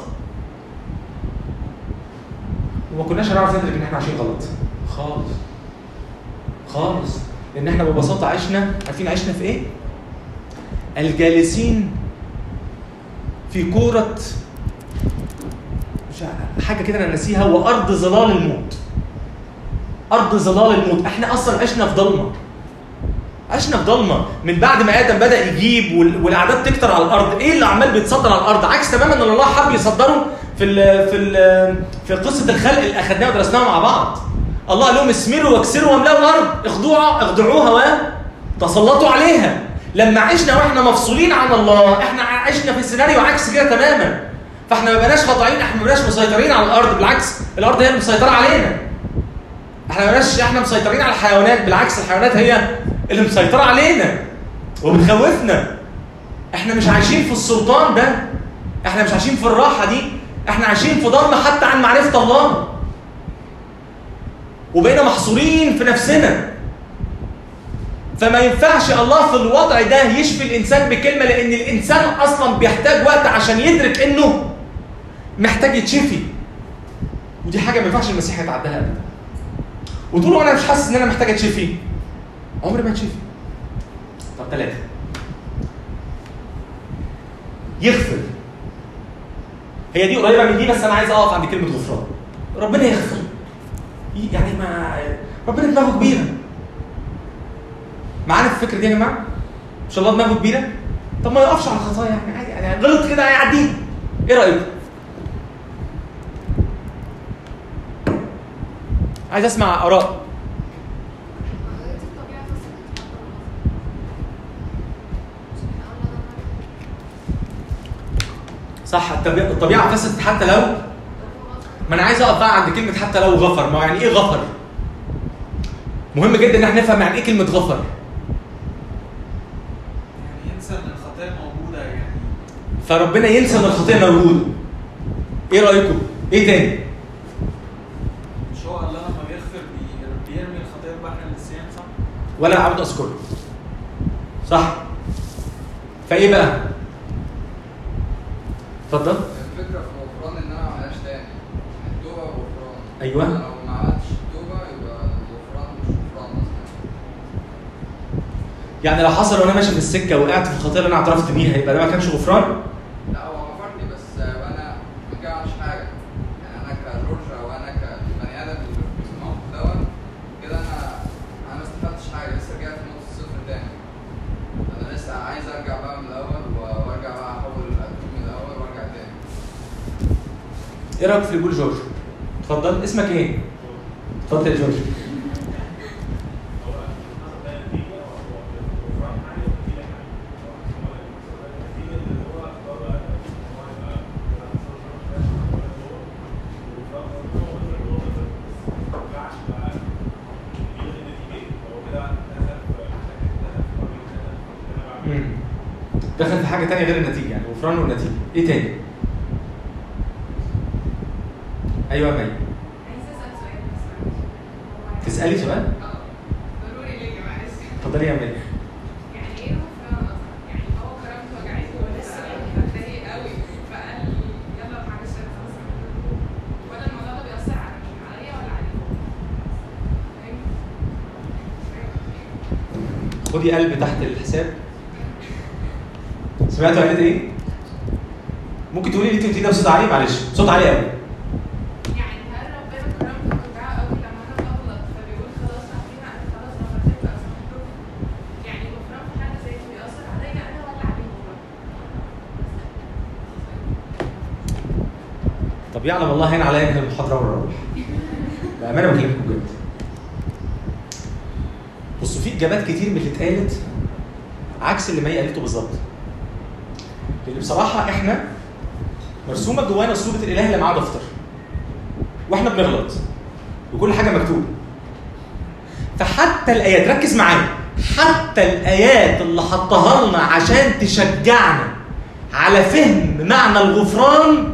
وما كناش هنعرف ندرك إن إحنا عايشين غلط. خالص. خالص. لأن إحنا ببساطة عشنا عارفين عشنا في إيه؟ الجالسين في كورة مش حاجة كده أنا ناسيها وأرض ظلال الموت. أرض ظلال الموت. إحنا أصلا عشنا في ضلمة. عشنا في ضلمه من بعد ما آدم بدأ يجيب وال- والأعداد تكتر على الأرض إيه اللي عمال بيتصدر على الأرض؟ عكس تماما إن الله حب يصدره في ال في ال في قصة الخلق اللي اخذناها ودرسناها مع بعض. الله قال لهم اسمروا واكسروا واملأوا الأرض. اخضعوا اخضعوها وتسلطوا عليها. لما عشنا وإحنا مفصولين عن الله إحنا عشنا في سيناريو عكس كده تماما. فإحنا ما بقناش خاضعين إحنا ما بقناش مسيطرين على الأرض. بالعكس الأرض هي اللي مسيطرة علينا. إحنا ما بقناش إحنا مسيطرين على الحيوانات. بالعكس الحيوانات هي اللي مسيطرة علينا وبتخوفنا. إحنا مش عايشين في السلطان ده. إحنا مش عايشين في الراحة دي. إحنا عايشين في ضلمة حتى عن معرفة الله. وبقينا محصورين في نفسنا. فما ينفعش الله في الوضع ده يشفي الإنسان بكلمة لأن الإنسان أصلا بيحتاج وقت عشان يدرك إنه محتاج يتشفي. ودي حاجة ما ينفعش المسيح يتعداها ابدا. ما أنا مش حاسس إن أنا محتاج أتشفي. عمري ما اتشفي طب ثلاثة يغفر. هي دي قريبة من دي بس أنا عايز أقف عند كلمة غفران. ربنا يغفر. يعني ما ربنا دماغه كبيرة. معانا في الفكرة دي يا جماعة؟ إن شاء الله دماغه كبيرة. طب ما يقفش على الخطايا يعني عادي يعني غلط كده هيعديه إيه رايكم عايز أسمع آراء. صح الطبيعه فسدت حتى لو ما أنا عايز أقف بقى عند كلمة حتى لو غفر. ما يعني إيه غفر؟ مهم جدا إن إحنا نفهم يعني إيه كلمة غفر. يعني ينسى إن الخطايا موجودة يعني. فربنا ينسى إن الخطيه موجودة. إيه رأيكم؟ إيه تاني؟ مش هو الله لما بيغفر بي- بيرمي الخطايا في بحر النسيان صح؟ ولا اعبد أذكره. صح؟ فإيه بقى؟ اتفضل. الفكرة في الغفران إن أنا ما اعملهاش تاني. التوبة غفران. أيوة. أنا لو ما عملتش التوبة يبقى الغفران مش غفران أصلا. يعني لو حصل وأنا ماشي في السكة وقعت في الخطيه اللي أنا اعترفت بيها يبقى ده ما كانش غفران لا هو غفرني بس أنا ما جمعتش حاجة يعني أنا كجورج أو أنا كبني آدم اللي في الموقف دوت كده أنا أنا ما استفدتش حاجة لسه رجعت نقطه الصفر تاني أنا لسه عايز ارجع بقى من الأول و- وارجع بقى احول اتوب من الأول وارجع تاني إيه رأيك في بيقول جورج؟ اتفضل. اسمك إيه؟ اتفضل يا جورج. دخل في حاجة تانية غير النتيجة يعني غفران والنتيجة. إيه تاني أيوه يا مي عايزة أسأل سؤال بس معلش. تسالي سؤال آه ضروري ليا معلش اتفضلي يا مي يعني إيه غفران أصلا؟ يعني هو كرامته وجعته ولسه متضايق قوي فقال يلا معلش أنا خلاص ولا الموضوع ده بيأثر على مين؟ عليا ولا عليه؟ فاهم؟ خدي قلب تحت الحساب سمعتوا قالت إيه؟ ممكن تقولي اللي انت قلتيه ده بصوت عالي معلش صوت عالي قوي يعني هل ربنا كرامته وجعه قوي لما أنا بغلط فبيقول خلاص عارفين أنا خلاص غفرت لك سامحتكم يعني غفران في حاجة زي دي بيأثر عليا أنا ولا عليه هو؟ طب يعلم الله هنا عليا انهي المحاضره ونروح بامانه بكلمكم بجد بصوا في اجابات كتير من اللي اتقالت عكس اللي مي قالته بالظبط لأن بصراحه إحنا مرسومه جوانا صوره الاله اللي معاه دفتر وإحنا بنغلط وكل حاجة مكتوبه فحتى الايات ركز معايا حتى حطها لنا عشان تشجعنا على فهم معنى الغفران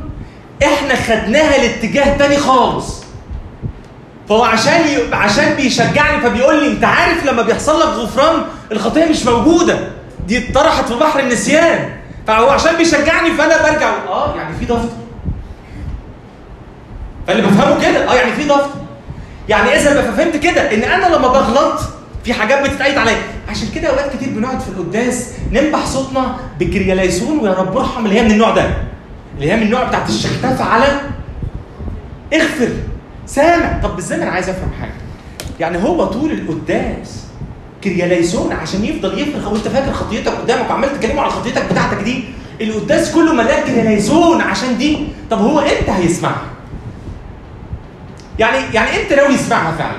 إحنا خدناها لاتجاه تاني خالص. فهو عشان ي... عشان بيشجعني فبيقول لي انت عارف لما بيحصل لك غفران الخطيه مش موجودة دي اتطرحت في بحر النسيان. فهو عشان بيشجعني فأنا برجع آه يعني في دفتر فاللي بفهمه كده آه يعني في دفتر يعني إذا ما فهمت كده إن أنا لما بغلط في حاجات بتتقيد عليا. عشان كده أوقات كتير بنقعد في القداس ننبح صوتنا بكرياليسون ويا رب ارحم اللي هي من النوع ده اللي هي من النوع بتاعت الشحتفه على اغفر سامح. طب إزاي أنا عايز أفهم حاجة. يعني هو طول القداس كرياليسون عشان يفضل يفرخ؟ وانت فاكر خطيتك قدامك وعمال تكلمه على خطيتك بتاعتك دي؟ القداس كله مليان كرياليسون عشان دي؟ طب هو إمتى هيسمعها؟ يعني يعني إمتى ناوي يسمعها فعلا؟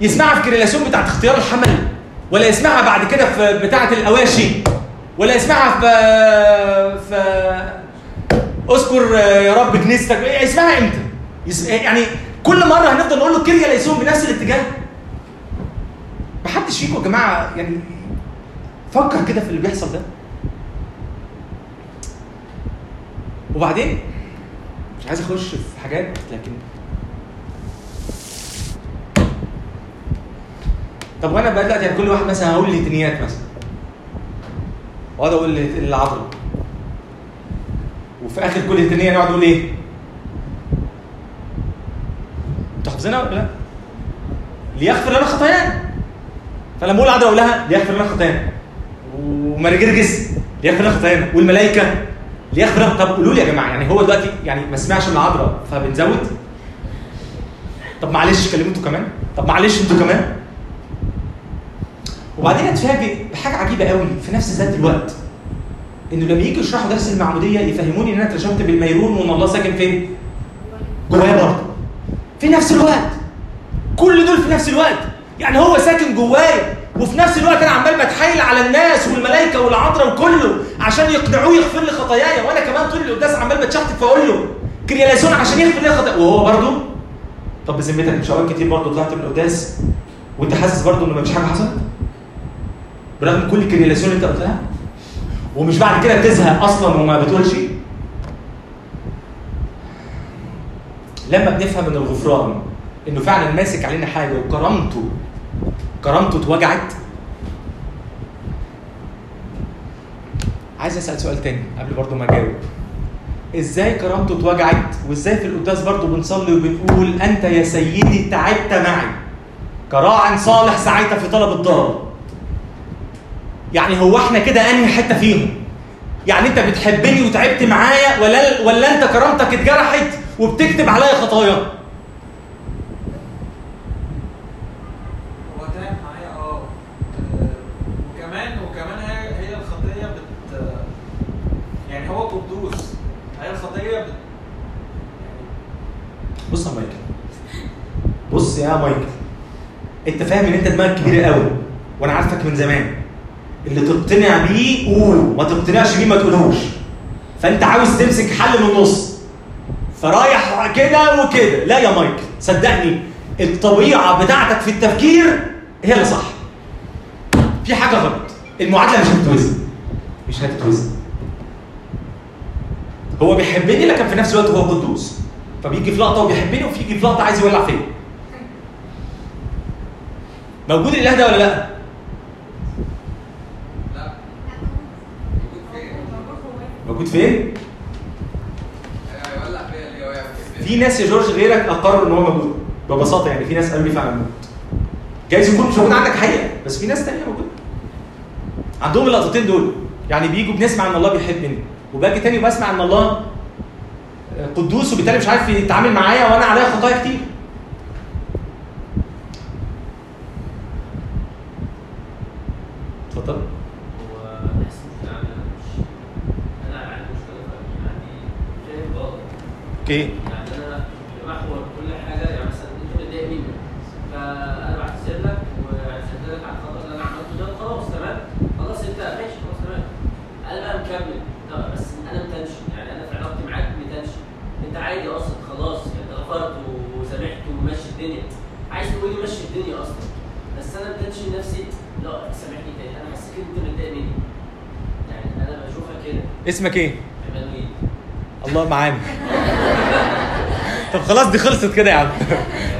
يسمعها في كرياليسون بتاعت اختيار الحمل. ولا يسمعها بعد كده في بتاعت الأواشي ولا يسمعها في في اذكر يا رب كنيستك يسمعها إمتى؟ يعني كل مرة هنفضل نقول له كريا ليسون بنفس الاتجاه محدش فيكم يا جماعة يعني فكر كده في اللي بيحصل ده وبعدين مش عايز أخش في حاجات لكن طب وأنا بقى دلوقتي يعني كل واحد مثلا هقول لتنيات مثلا. واقعد أقول للعذراء وفي آخر كل تنيه نقعد نقول إيه؟ أنتوا ولا لا؟ ليغفر لنا خطايانا. فلما أقول العذراء أقول لها ليغفر لنا خطايانا. ومرجرجس ليغفر لنا خطايانا. والملائكة ليغفر لنا طب قولوا لي يا جماعة يعني هو دلوقتي يعني ما سمعش من العذراء فبنزود؟ طب معلش أنتوا كمان؟ طب معلش أنتوا كمان؟ وبعدين اتفاجئ بحاجه عجيبة قوي في نفس ذات الوقت إنه لما يجي يشرحوا درس المعمودية يفهموني إن أنا اترشمت بالميرون وإن الله ساكن فين؟ جوايا برضه. في نفس الوقت. كل دول في نفس الوقت. يعني هو ساكن جوايا وفي نفس الوقت أنا عمال بتحايل على الناس والملائكة والعذراء وكله عشان يقنعوه يغفر لي خطاياي. وأنا كمان طول القداس عمال بتشحتف فاقول له كرياليسون عشان يغفر لي خطاياي وهو برضه طب بذمتك مش كتير برضه طلعت من القداس وأنت حاسس برضه إن مفيش حاجة حصلت؟ برغم كل الكرياليسون اللي انت قلتها؟ ومش بعد كده بتزهق أصلا وما بتقولش؟ لما بنفهم إن الغفران إنه فعلا ماسك علينا حاجة وكرامته كرامته اتوجعت؟ عايز أسأل سؤال تاني قبل برضه ما أجاوب. إزاي كرامته اتوجعت؟ وإزاي في القداس برضه بنصلي وبنقول أنت يا سيدي تعبت معي؟ كراع صالح سعيت في طلب الضال. يعني هو إحنا كده انهي حتة فيهم؟ يعني انت بتحبني وتعبت معايا ولا ولا انت كرامتك اتجرحت وبتكتب عليا خطايا؟ هو تعب معايا آه. آه، وكمان وكمان هي هي الخطية بت يعني هو قدوس. هي الخطية بت بص يا مايكل. بص يا مايكل. انت فاهم ان انت دماغك كبيرة قوي وأنا عارفك من زمان. اللي تقتنع بيه قول ما تقتنعش بيه ما تقولوش فأنت عاوز تمسك حل من النص. فرايح كده وكده. لا يا مايكل صدقني الطبيعة بتاعتك في التفكير هي اللي صح. في حاجة غلط. المعادلة مش هتتوزن. مش هتتوزن. هو بيحبني لكن في نفس الوقت هو قدوس. فبيجي في لقطة وبيحبني وفيجي في لقطة عايز يولع فيا. موجود الإله ده ولا لا؟ لأ موجود فين؟ موجود فين؟ في ناس يا جورج غيرك أقروا إن هو موجود. ببساطة يعني في ناس قالوا لي فعلا موجود. جايز يكون مش موجود عندك حقيقة. بس في ناس تانية موجودة. عندهم اللقطتين دول. يعني بيجوا بنسمع إن الله بيحبني. وباجي تاني وبسمع إن الله قدوس وبالتالي مش عارف يتعامل معايا وأنا عليا خطايا كتير اتفضل هو بحس مش يعني أنا مش أنا عندي مشكله في عندي فاهم غلط okay يعني أنا محور كل حاجة يعني مثلا انت متضايق مني فأنا بعتذر لك واعتذرت لك على الخطا اللي أنا عملته ده خلاص تمام؟ خلاص انت ماشي خلاص تمام. أنا بقى مكمل. طب بس أنا متنشن. يعني أنا في علاقتي معاك متنشن. أنت عادي أصلا خلاص انت غفرت وسامحت وماشي الدنيا. عايز تقول لي مشي الدنيا أصلا. بس أنا متنشن نفسي. لا سامحني تاني. أنا حسيت إن أنت متضايق مني. يعني أنا بشوفها كده. اسمك إيه؟ عمانويل الله معانا طب خلاص دي خلصت كده يا عم.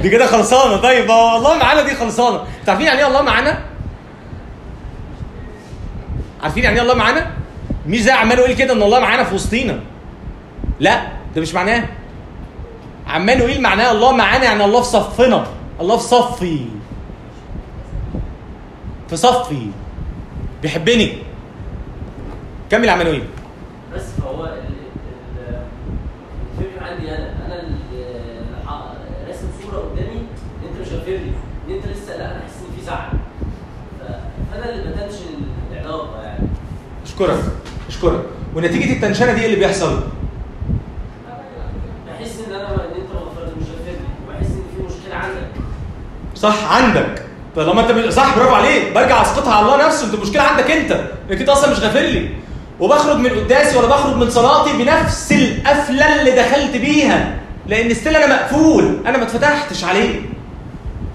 دي كده خلصانة. طيب هو الله معانا دي خلصانة. أنتوا عارفين يعني إيه الله معانا؟ عارفين يعني إيه الله معانا؟ مش زي عمال يقول كده إن الله معانا في وسطينا. لا ده مش معناه. عمال يقول معناه الله معانا يعني الله في صفنا. الله في صفي. في صفي. بيحبني. كمل يا عناوين بس فهو ال- ال- الفكرة عندي أنا أنا اللي ح- راسم صوره قدامي ان انت مش غافر لي ان انت لسه لا أنا حاسس ان في زعل ف- فانا اللي بتنشن العلاقه يعني أشكرك أشكرك. ونتيجة التنشنة دي إيه اللي بيحصل؟ بحس إن أنا إن أنت مش وبحس إن في مشكلة عندك. صح عندك. طالما أنت صح برافو عليك. برجع أسقطها على الله نفسه. أنت المشكلة عندك أنت. انك انت أصلا مش غافر لي. وبخرج من قداسي ولا بخرج من صلاتي بنفس القفلة اللي دخلت بيها. لأن ستيل أنا مقفول. أنا ما اتفتحتش عليه.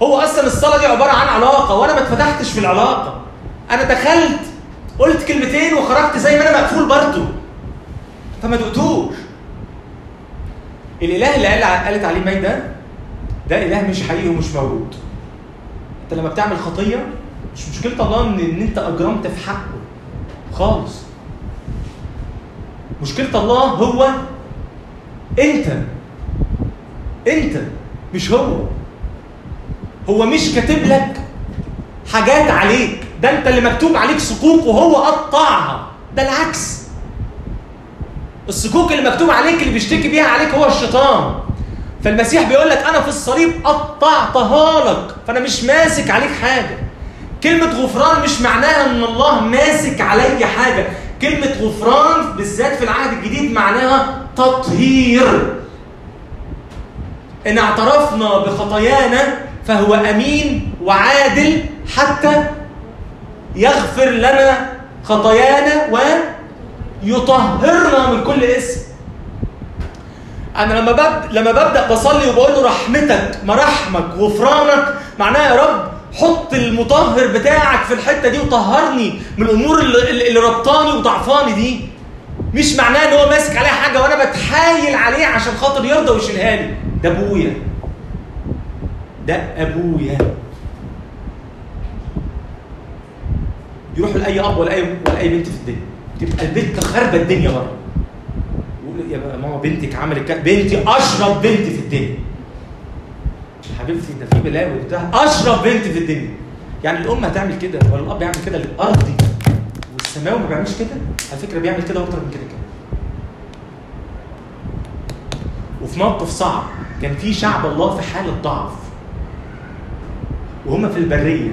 هو أصلا الصلاة دي عبارة عن علاقة وأنا ما اتفتحتش في العلاقة. أنا دخلت قلت كلمتين وخرجت زي ما أنا مقفول برضه. فما دقتوش الإله اللي قال قالت عليه ماي ده ده إله مش حقيقي ومش موجود. أنت لما بتعمل خطية مش مشكلة الله ان إن أنت أجرمت في حقه. خالص. مشكلة الله هو أنت. أنت مش هو. هو مش كاتب لك حاجات عليك. ده انت اللي مكتوب عليك صكوك وهو قطعها. ده العكس. الصكوك اللي مكتوب عليك اللي بيشتكي بيها عليك هو الشيطان. فالمسيح بيقول لك أنا في الصليب قطعتها لك. فأنا مش ماسك عليك حاجة. كلمة غفران مش معناها إن الله ماسك علي حاجة. كلمة غفران بالذات في العهد الجديد معناها تطهير. إن اعترفنا بخطايانا فهو أمين وعادل حتى يغفر لنا خطايانا ويطهرنا من كل اسم أنا لما ببدا لما ببدأ بصلي وبقول له رحمتك مراحمك غفرانك معناها يا رب حط المطهر بتاعك في الحتة دي وطهرني من الأمور اللي, اللي ربطاني وضعفاني دي. مش معناه إن هو ماسك عليها حاجة وأنا بتحايل عليه عشان خاطر يرضى ويشيلها لي. ده أبويا. ده أبويا. يروحوا لأي اب ولا اي ولا أي بنت في الدنيا. تبقى البنت خاربة الدنيا بره يقول يا ماما بنتك عملت كده بنتي أشرب بنت في الدنيا. حبيبتي ده في بلاوي وبتاع. أشرب بنت في الدنيا. يعني الأم هتعمل كده ولا الأب يعمل كده للارضي والسماوي ما بيعملش كده؟ على فكرة بيعمل كده وأكتر من كده كده وفي موقف صعب. كان في شعب الله في حالة ضعف. وهم في البرية.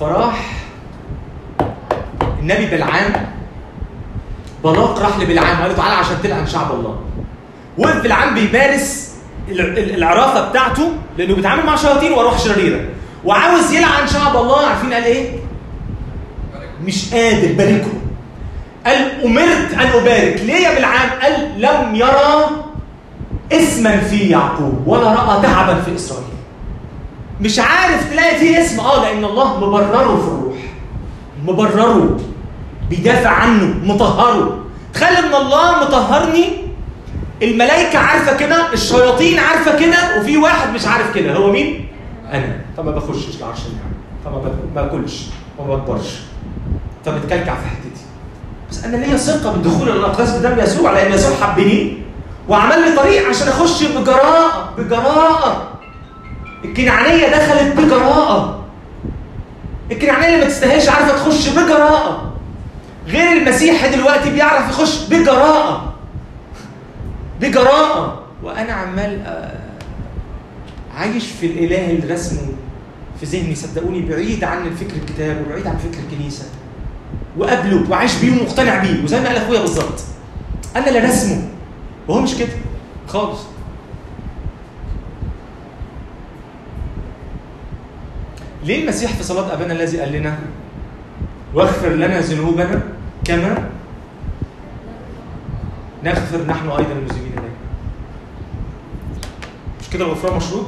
فراح النبي بلعام بلاق راح لبلعام قال له تعالى عشان تلعن شعب الله. وقف بلعام بيمارس ال- ال- العرافة بتاعته لأنه بيتعامل مع شياطين وارواح شريرة. وعاوز يلعن شعب الله عارفين قال إيه؟ مش قادر باركه. قال أمرت أن أبارك. ليه يا بلعام؟ قال لم يرى اسما في يعقوب ولا رأى تعبا في إسرائيل. مش عارف تلاقي فيه اسم. آه لأن الله مبرره في الروح مبرره. بيدافع عنه. مطهره. تخيل إن الله مطهرني. الملائكة عارفة كده. الشياطين عارفة كده. وفي واحد مش عارف كده. هو مين؟ أنا. فما بخشش العرش النعم فما باكلش. وما بكبرش. فبتكلكع في حتتي. بس أنا ليا ثقة بالدخول إلى الأقداس بدم يسوع. لأن يسوع حبني. وعمل لي طريق عشان أخش بجراءة. بجراءة. الكنعانية دخلت بجراءة. الكنعانية اللي ما تستاهلش عارفة تخش بجراءة. غير المسيح دلوقتي بيعرف يخش بجراءة. بجراءة. وأنا عمال آه، عايش في الإله اللي رسمه في ذهني. صدقوني بعيد عن الفكر الكتاب وبعيد عن فكر الكنيسة. وقابله وعايش بيه ومقتنع بيه. وزي ما قال أخويا بالظبط أنا اللي رسمه. وهو مش كده. خالص. ليه المسيح في صلاة أبانا الذي قال لنا واغفر لنا ذنوبنا كما نغفر نحن أيضا المذنبين إليك مش كده الغفران مشروط؟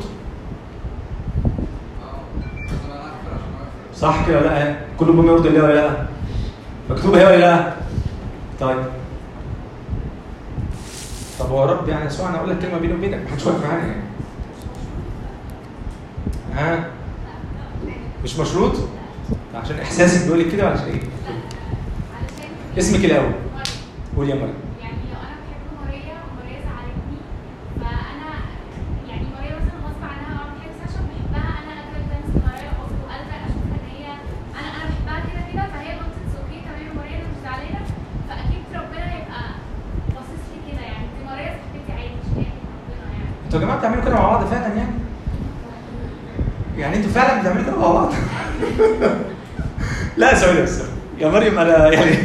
صح كده ولا لأ؟ كل بما يرضي الله ولا لأ؟ مكتوبة هي ولا لأ؟ طيب طب هو رب يعني يسوع أنا أقول لك كلمة بيني وبينك محدش واقف معانا يعني ها مش مشروط؟ عشان إحساسك بيقول لك كده ولا عشان إيه؟ اسمك الأول قول يا مريم يعني لو أنا بحب ماريا وماريا زعلتني فانا يعني ماريا مثلا غصب عنها أو حاجة عشان بحبها أنا قادره اتنس ماريا وأقول له قادره أنتوا يا جماعة بتعملوا كده مع بعض فعلا يعني يعني أنتوا فعلا بتعملوا كده مع بعض لا ثواني بس أنا يعني.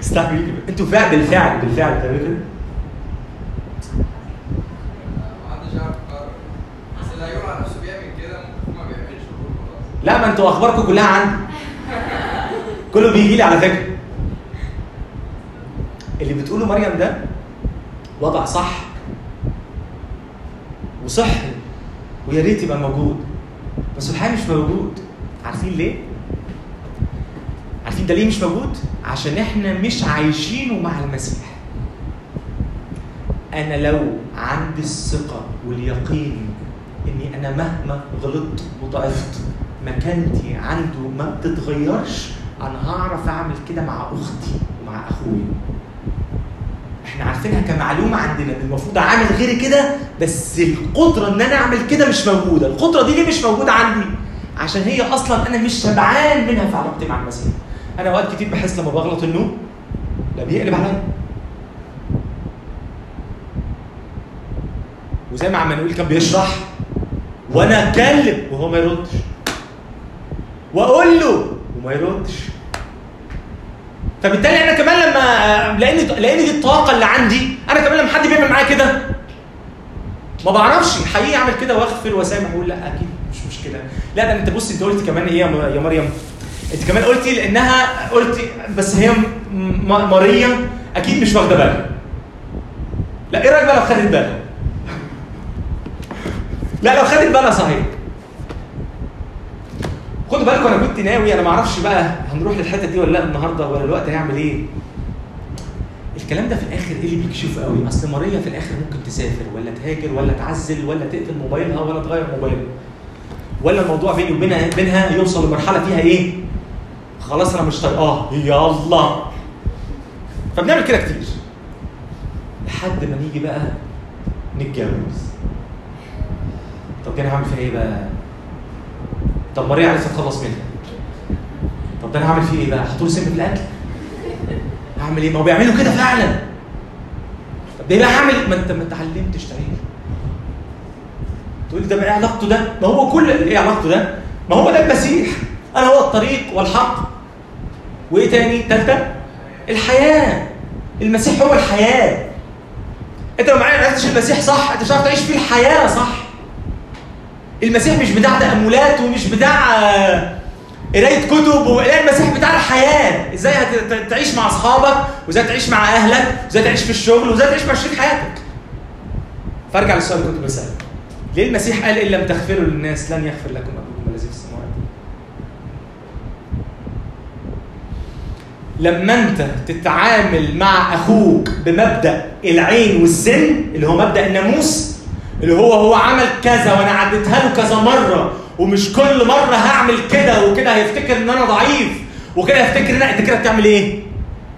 استحملي أنتوا فعلا بالفعل بالفعل بتعملوا كده. لا ما أنتوا اخباركم كلها عندي كله بيجي لي على فكرة. اللي بتقوله مريم ده وضع صح وصحي ويا ريت يبقى موجود. بس الحقيقة مش موجود. عارفين ليه؟ ده ليه مش موجود؟ عشان إحنا مش عايشينه مع المسيح. أنا لو عندي الثقة واليقين اني أنا مهما غلطت وضعفت مكانتي عنده ما بتتغيرش أنا هعرف اعمل كده مع أختي ومع اخويا. إحنا عارفينها كمعلومة عندنا المفروض اعمل غير كده بس القدرة إن أنا أعمل كده مش موجودة. القدرة دي ليه مش موجودة عندي؟ عشان هي أصلا أنا مش شبعان منها في علاقتي مع المسيح. أنا أوقات كتير بحس لما بغلط إنه لا بيقلب عليا. وزي ما عمانويل كان بيشرح وأنا اتكلم وهو ما يردش. وأقول له وما يردش. فبالتالي أنا كمان لما لأن لأن دي الطاقة اللي عندي أنا كمان لما حد بيعمل معايا كده ما بعرفش حقيقي أعمل كده واغفر وأسامح وأقول لا أكيد مش مشكلة. لا ده أنت بص أنت قلت كمان إيه يا مريم؟ انت كمان قلتي لأنها قلتي بس هي م- م- مريم أكيد مش واخدة بالها. لا إيه رأيك بقى لو خدت بالها؟ لا لو خدت بالها صحيح. خدوا بالكم أنا كنت ناوي أنا ما أعرفش بقى هنروح للحتة دي ولا لأ النهارده ولا الوقت هيعمل إيه. الكلام ده في الآخر إيه اللي بيكشفه قوي؟ أصل ماريا في الآخر ممكن تسافر ولا تهاجر ولا تعزل ولا تقفل موبايلها ولا تغير موبايلها. ولا الموضوع بيني وبينها بينها يوصل لمرحلة فيها إيه؟ خلاص أنا مش طايقاه يلا. فبنعمل كده كتير. لحد ما نيجي بقى نتجوز. طب أنا هعمل فيها إيه بقى؟ طب ماريا عايزه اتخلص منها. طب ده أنا هعمل فيه إيه بقى؟ أحط له سم في الأكل؟ هعمل إيه؟ ما هو بيعملوا كده فعلا. طب ده بقى هعمل؟ ما أنت ما اتعلمتش تعيش تقول ده بقى إيه علاقته ده؟ ما هو كل إيه علاقته ده؟ ما هو ده المسيح أنا هو الطريق والحق. وإيه تاني؟ تالتة؟ الحياة. المسيح هو الحياة. أنت لو معايا عرفتش المسيح صح؟ أنت مش هتعرف تعيش فيه الحياة صح؟ المسيح مش بتاع تأملات ومش بتاع آه، قراية كتب لا المسيح بتاع الحياة. إزاي هت- تعيش مع أصحابك؟ وإزاي تعيش مع أهلك؟ وإزاي تعيش في الشغل؟ وإزاي تعيش مع شريك حياتك؟ فأرجع للسؤال اللي كنت بسأله. ليه المسيح قال إن لم تغفروا للناس لن يغفر لكم ابوكم الذي في السماوات لما انت تتعامل مع أخوك بمبدأ العين والسن اللي هو مبدأ الناموس اللي هو هو عمل كذا وأنا عديتها له كذا مرة ومش كل مرة هعمل كده وكده هيفتكر إن أنا ضعيف وكده هيفتكر إن أنت كده بتعمل إيه؟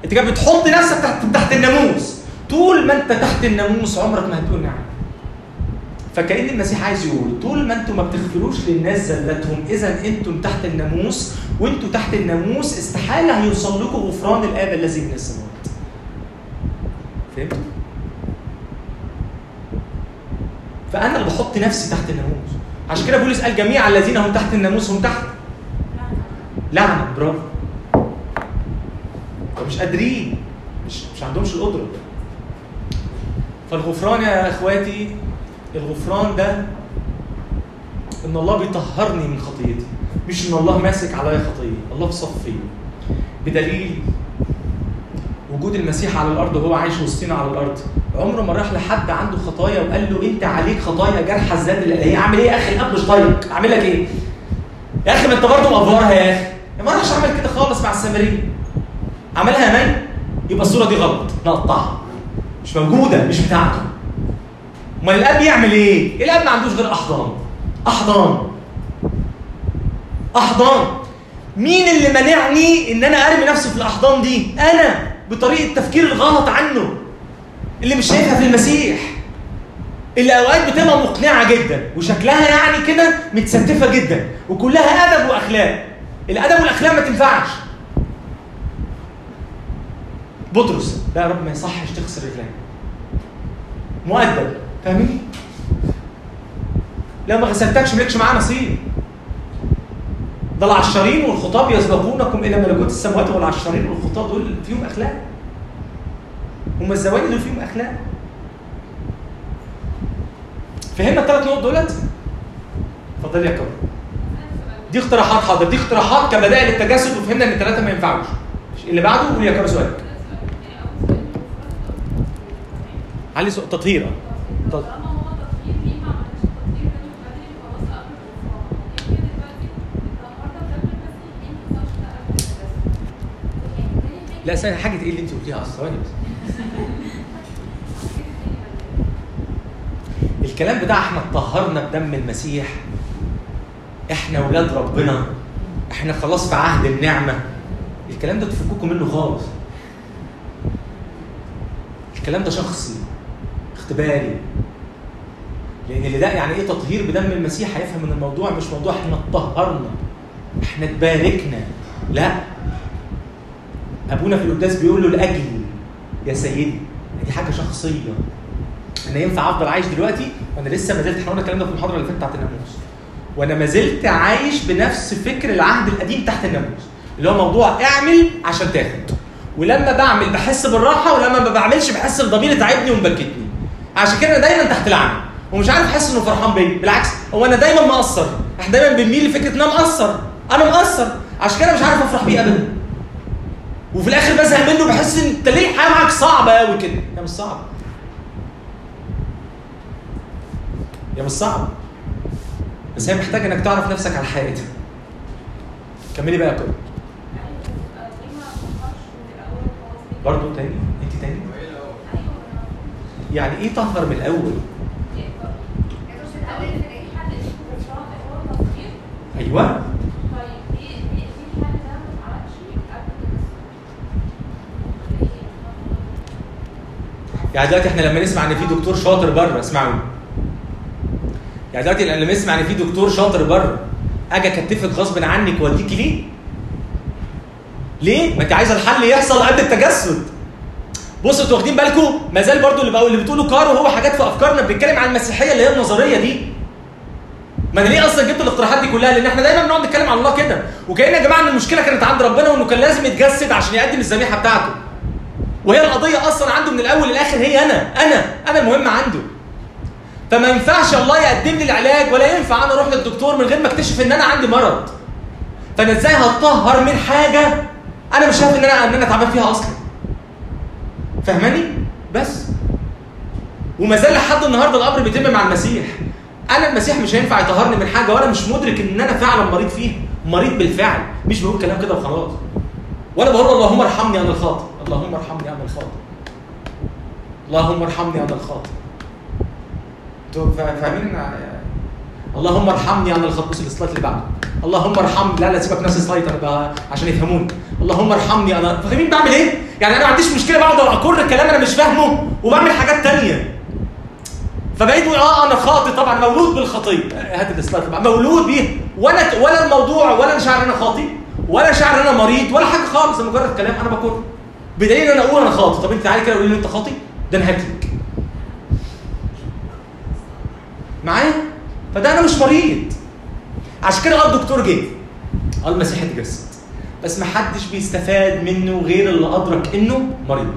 أنت كده بتحط نفسك تحت تحت الناموس طول ما أنت تحت الناموس عمرك ما هتقول نعم فكأن المسيح عايز يقول طول ما أنتم ما بتغفروش للناس زلتهم إذا أنتم تحت الناموس وأنتم تحت الناموس استحالة هيوصل لكم غفران الآب الذي من السماوات. فهمت؟ فأنا اللي بحط نفسي تحت الناموس عشان كده بولس قال جميع الذين هم تحت الناموس هم تحت لعنة برافو فمش قادرين مش مش عندهمش القدرة فالغفران يا إخواتي الغفران ده إن الله بيطهرني من خطيتي مش إن الله ماسك عليا خطيه الله بصفي بدليل وجود المسيح على الأرض وهو عايش وسطنا على الأرض. عمره ما راح لحد عنده خطايا وقال له أنت عليك خطايا جرح الذات الالهيه اعمل إيه يا أخي؟ الأب مش طايق. أعمل لك إيه؟ يا أخي ما أنت برضه مقفرها يا أخي. ما راحش عمل كده خالص مع السامريه عملها من؟ يبقى الصورة دي غلط. نقطعها. مش موجودة مش بتاعته. امال الأب يعمل إيه؟ الأب ما عندوش غير أحضان. أحضان. أحضان. مين اللي منعني إن أنا أرمي نفسي في الأحضان دي؟ أنا بطريقة تفكير الغلط عنه. اللي مش شايفها في المسيح. اللي أوقات بتبقى مقنعة جدا وشكلها يعني كده متستفه جدا وكلها أدب وأخلاق. الأدب والأخلاق ما تنفعش. بطرس لا يا رب ما يصحش تخسر رجلين مؤدب. فاهمني؟ لو ما غسلتكش مالكش معاه نصيب. ده العشارين والخطاب يسبقونكم إلى ملكوت السماوات والعشارين والخطاب دول فيهم أخلاق. هم الزواج دول فيهم أخلاق. فهمنا الثلاث نقط دولت؟ اتفضل يا كرم. دي اقتراحات حاضر. دي اقتراحات كبدائل التجسد وفهمنا إن الثلاثه ما ينفعوش. اللي بعده قول يا كرم سؤالك. علي سؤال حاجة- لا ثانية حاجة إيه اللي انت قلتيها أصلا. ثواني بس الكلام بتاع إحنا اتطهرنا بدم المسيح. إحنا ولاد ربنا. إحنا خلاص في عهد النعمة. الكلام ده تفككوا منه خالص. الكلام ده شخصي اختباري. لأن اللي ده يعني إيه تطهير بدم المسيح؟ هيفهم إن الموضوع مش موضوع إحنا اتطهرنا إحنا اتباركنا. لا. أبونا في القداس بيقول له لأجل يا سيدي. دي حاجة شخصية. أنا ينفع أفضل عايش دلوقتي؟ وأنا لسه ما زلت إحنا قلنا الكلام ده في المحاضرة اللي فاتت بتاعت الناموس. وأنا ما زلت عايش بنفس فكر العهد القديم تحت الناموس. اللي هو موضوع اعمل عشان تاخد. ولما بعمل بحس بالراحة ولما ما بعملش بحس بضميري تعبني ومبكتني. عشان كده أنا دايما تحت العمل ومش عارف احس إنه فرحان بيا. بالعكس هو أنا دايما مقصر. إحنا دايما بنميل لفكرة إن أنا مقصر. أنا مقصر. عشان كده مش عارف أفرح بيه ابدا. وفي الآخر بزهق منه بحس إن أنت ليه الحياة معاك صعبة قوي كده؟ هي مش صعبة. هي مش صعبة. بس هي محتاجة إنك تعرف نفسك على حقيقتها. كملي بقى ليه؟ برضه تاني؟ أنت تاني؟ يعني إيه طهر من الأول؟ التجسد؟ يعني دلوقتي إحنا لما نسمع إن في دكتور شاطر بره اسمعوا يعني دلوقتي لما نسمع إن في دكتور شاطر بره أجي أكتفك غصب عنك وأديكي ليه؟ ليه؟ ما انت عايزة الحل يحصل قبل التجسد. بصوا أنتوا واخدين بالكم ما زال برضو اللي بقول اللي بتقوله كارو هو حاجات في أفكارنا بنتكلم عن المسيحية اللي هي النظرية دي. ما أنا ليه أصلا جبت الاقتراحات دي كلها؟ لأن إحنا دايما بنقعد نتكلم عن الله كده وكأن يا جماعة إن المشكلة كانت عند ربنا وإنه كان لازم يتجسد عشان يقدم الذبيحه بتاعته. وهي القضية أصلا عنده من الأول للآخر هي أنا أنا أنا المهم عنده. فما ينفعش الله يقدم لي العلاج ولا ينفع أنا أروح للدكتور من غير ما أكتشف إن أنا عندي مرض. فأنا إزاي هتطهر من حاجة أنا مش شايف إن أنا إن أنا تعبان فيها أصلا. فاهماني؟ بس. وما زال لحد النهارده الامر بيتم مع المسيح. أنا المسيح مش هينفع يطهرني من حاجة وأنا مش مدرك إن أنا فعلا مريض فيها، مريض بالفعل، مش بقول كلام كده وخلاص. ولا بقول اللهم ارحمني أنا الخاطئ، اللهم ارحمني أنا الخاطئ. اللهم ارحمني أنا الخاطئ. أنتوا فا- فاهمين اللهم ارحمني الخاطئ بص ال slide اللي بعده. اللهم ارحمني. لا لا سيبك نفس ال slide أنا بقى عشان يفهموني. اللهم ارحمني. أنا فاهمين بعمل إيه؟ يعني أنا ما عنديش مشكلة بقعد اكر كلام أنا مش فاهمه وبعمل حاجات تانية. فبقيت آه أنا خاطئ طبعا. مولود بالخطيه هات ال slide. مولود بيه. ولا ولا الموضوع ولا ان أنا خاطئ ولا شاعر ان أنا مريض ولا حاجة خالص. مجرد كلام أنا بكر بدليل إن أنا أقول أنا خاطئ. طب أنت تعالي كده قولي لي أنت خاطئ؟ ده أنا هاتلك معايا؟ فده أنا مش مريض. عشان كده آه الدكتور جه. آه المسيح اتجسد بس ما حدش بيستفاد منه غير اللي أدرك إنه مريض.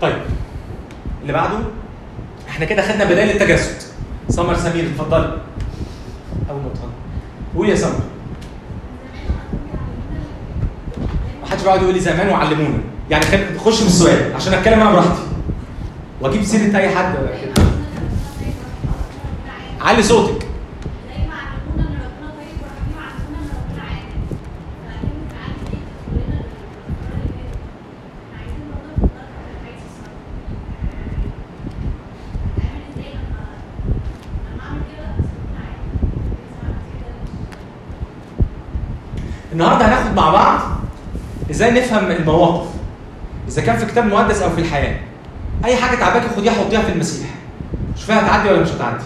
طيب اللي بعده؟ إحنا كده خدنا بدائل التجسد سمر سمير اتفضلي. أول ما قول يا سمر. ما حدش بيقعد يقول لي زمان وعلمونا. يعني خش في السؤال عشان أتكلم أنا براحتي. وأجيب سيرة أي حد. كده علي صوتك. النهارده هناخد مع بعض إزاي نفهم المواقف. إذا كان في كتاب مقدس أو في الحياة أي حاجة تعباكي خديها حطيها في المسيح. شوفيها هتعدي ولا مش هتعدي.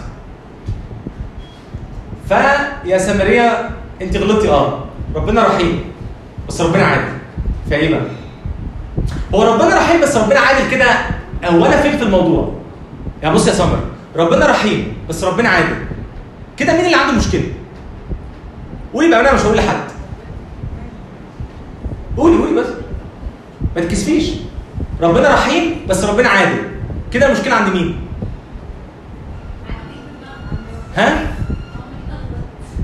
فيا سامريه انت غلطتي آه. ربنا رحيم بس ربنا عادل. في إيه بقى هو ربنا رحيم بس ربنا عادل كده هو أنا فين في الموضوع؟ يعني بص يا سمر ربنا رحيم بس ربنا عادل. كده مين اللي عنده مشكلة؟ قولي بقى أنا مش هقول لحد. قولي قولي بس. ما تكسفيش. ربنا رحيم بس ربنا عادل. كده المشكلة عند مين؟ ها؟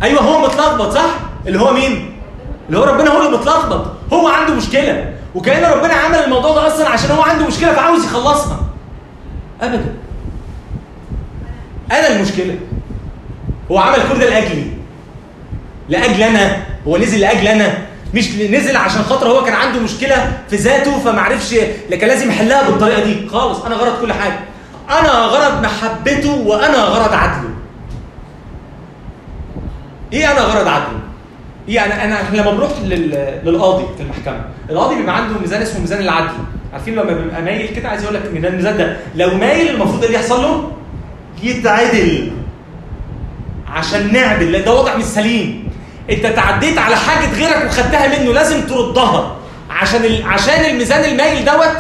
أيوه هو متلخبط صح؟ اللي هو مين؟ اللي هو ربنا هو اللي متلخبط. هو عنده مشكلة. وكأن ربنا عمل الموضوع ده أصلا عشان هو عنده مشكلة فعاوز يخلصها. ابدا. أنا المشكلة. هو عمل كل ده لأجلي. لاجل أنا هو نزل لاجل أنا مش نزل عشان خاطر هو كان عنده مشكلة في ذاته فما عرفش لكن لازم يحلها بالطريقة دي. خالص. أنا غرض كل حاجة. أنا غرض محبته وأنا غرض عدله. إيه أنا غرض عدله إيه أنا أنا لما بنروح لل... للقاضي في المحكمة القاضي بيبقى عنده ميزان اسمه ميزان العدل. عارفين لما بيبقى مايل كده؟ عايز أقول لك ان ده الميزان ده لو مايل المفروض إيه اللي يحصل له يتعدل. عشان نعدل ده وضع مش سليم. أنت تعديت على حاجة غيرك وخدتها منه لازم تردها. عشان ال... عشان الميزان المايل دوت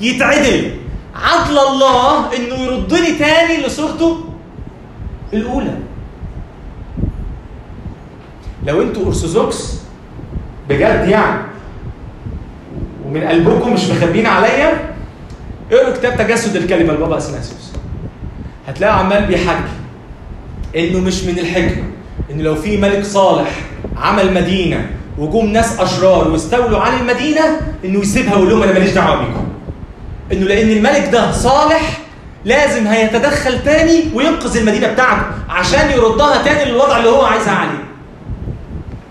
يتعدل. عدل الله إنه يردني تاني لصورته الأولى. لو أنتوا أرثوذكس بجد يعني ومن قلبكم مش مخبين عليا اقروا كتاب تجسد الكلمة لبابا أثناسيوس. هتلاقوا عمال بيحكي إنه مش من الحكمة ان لو في ملك صالح عمل مدينة وجم ناس أشرار واستولوا على المدينة إنه يسيبها ويقول لهم أنا ماليش دعوة بيكم. إنه لأن الملك ده صالح لازم هيتدخل تاني وينقذ المدينة بتاعته عشان يردها تاني للوضع اللي هو عايزها عليه.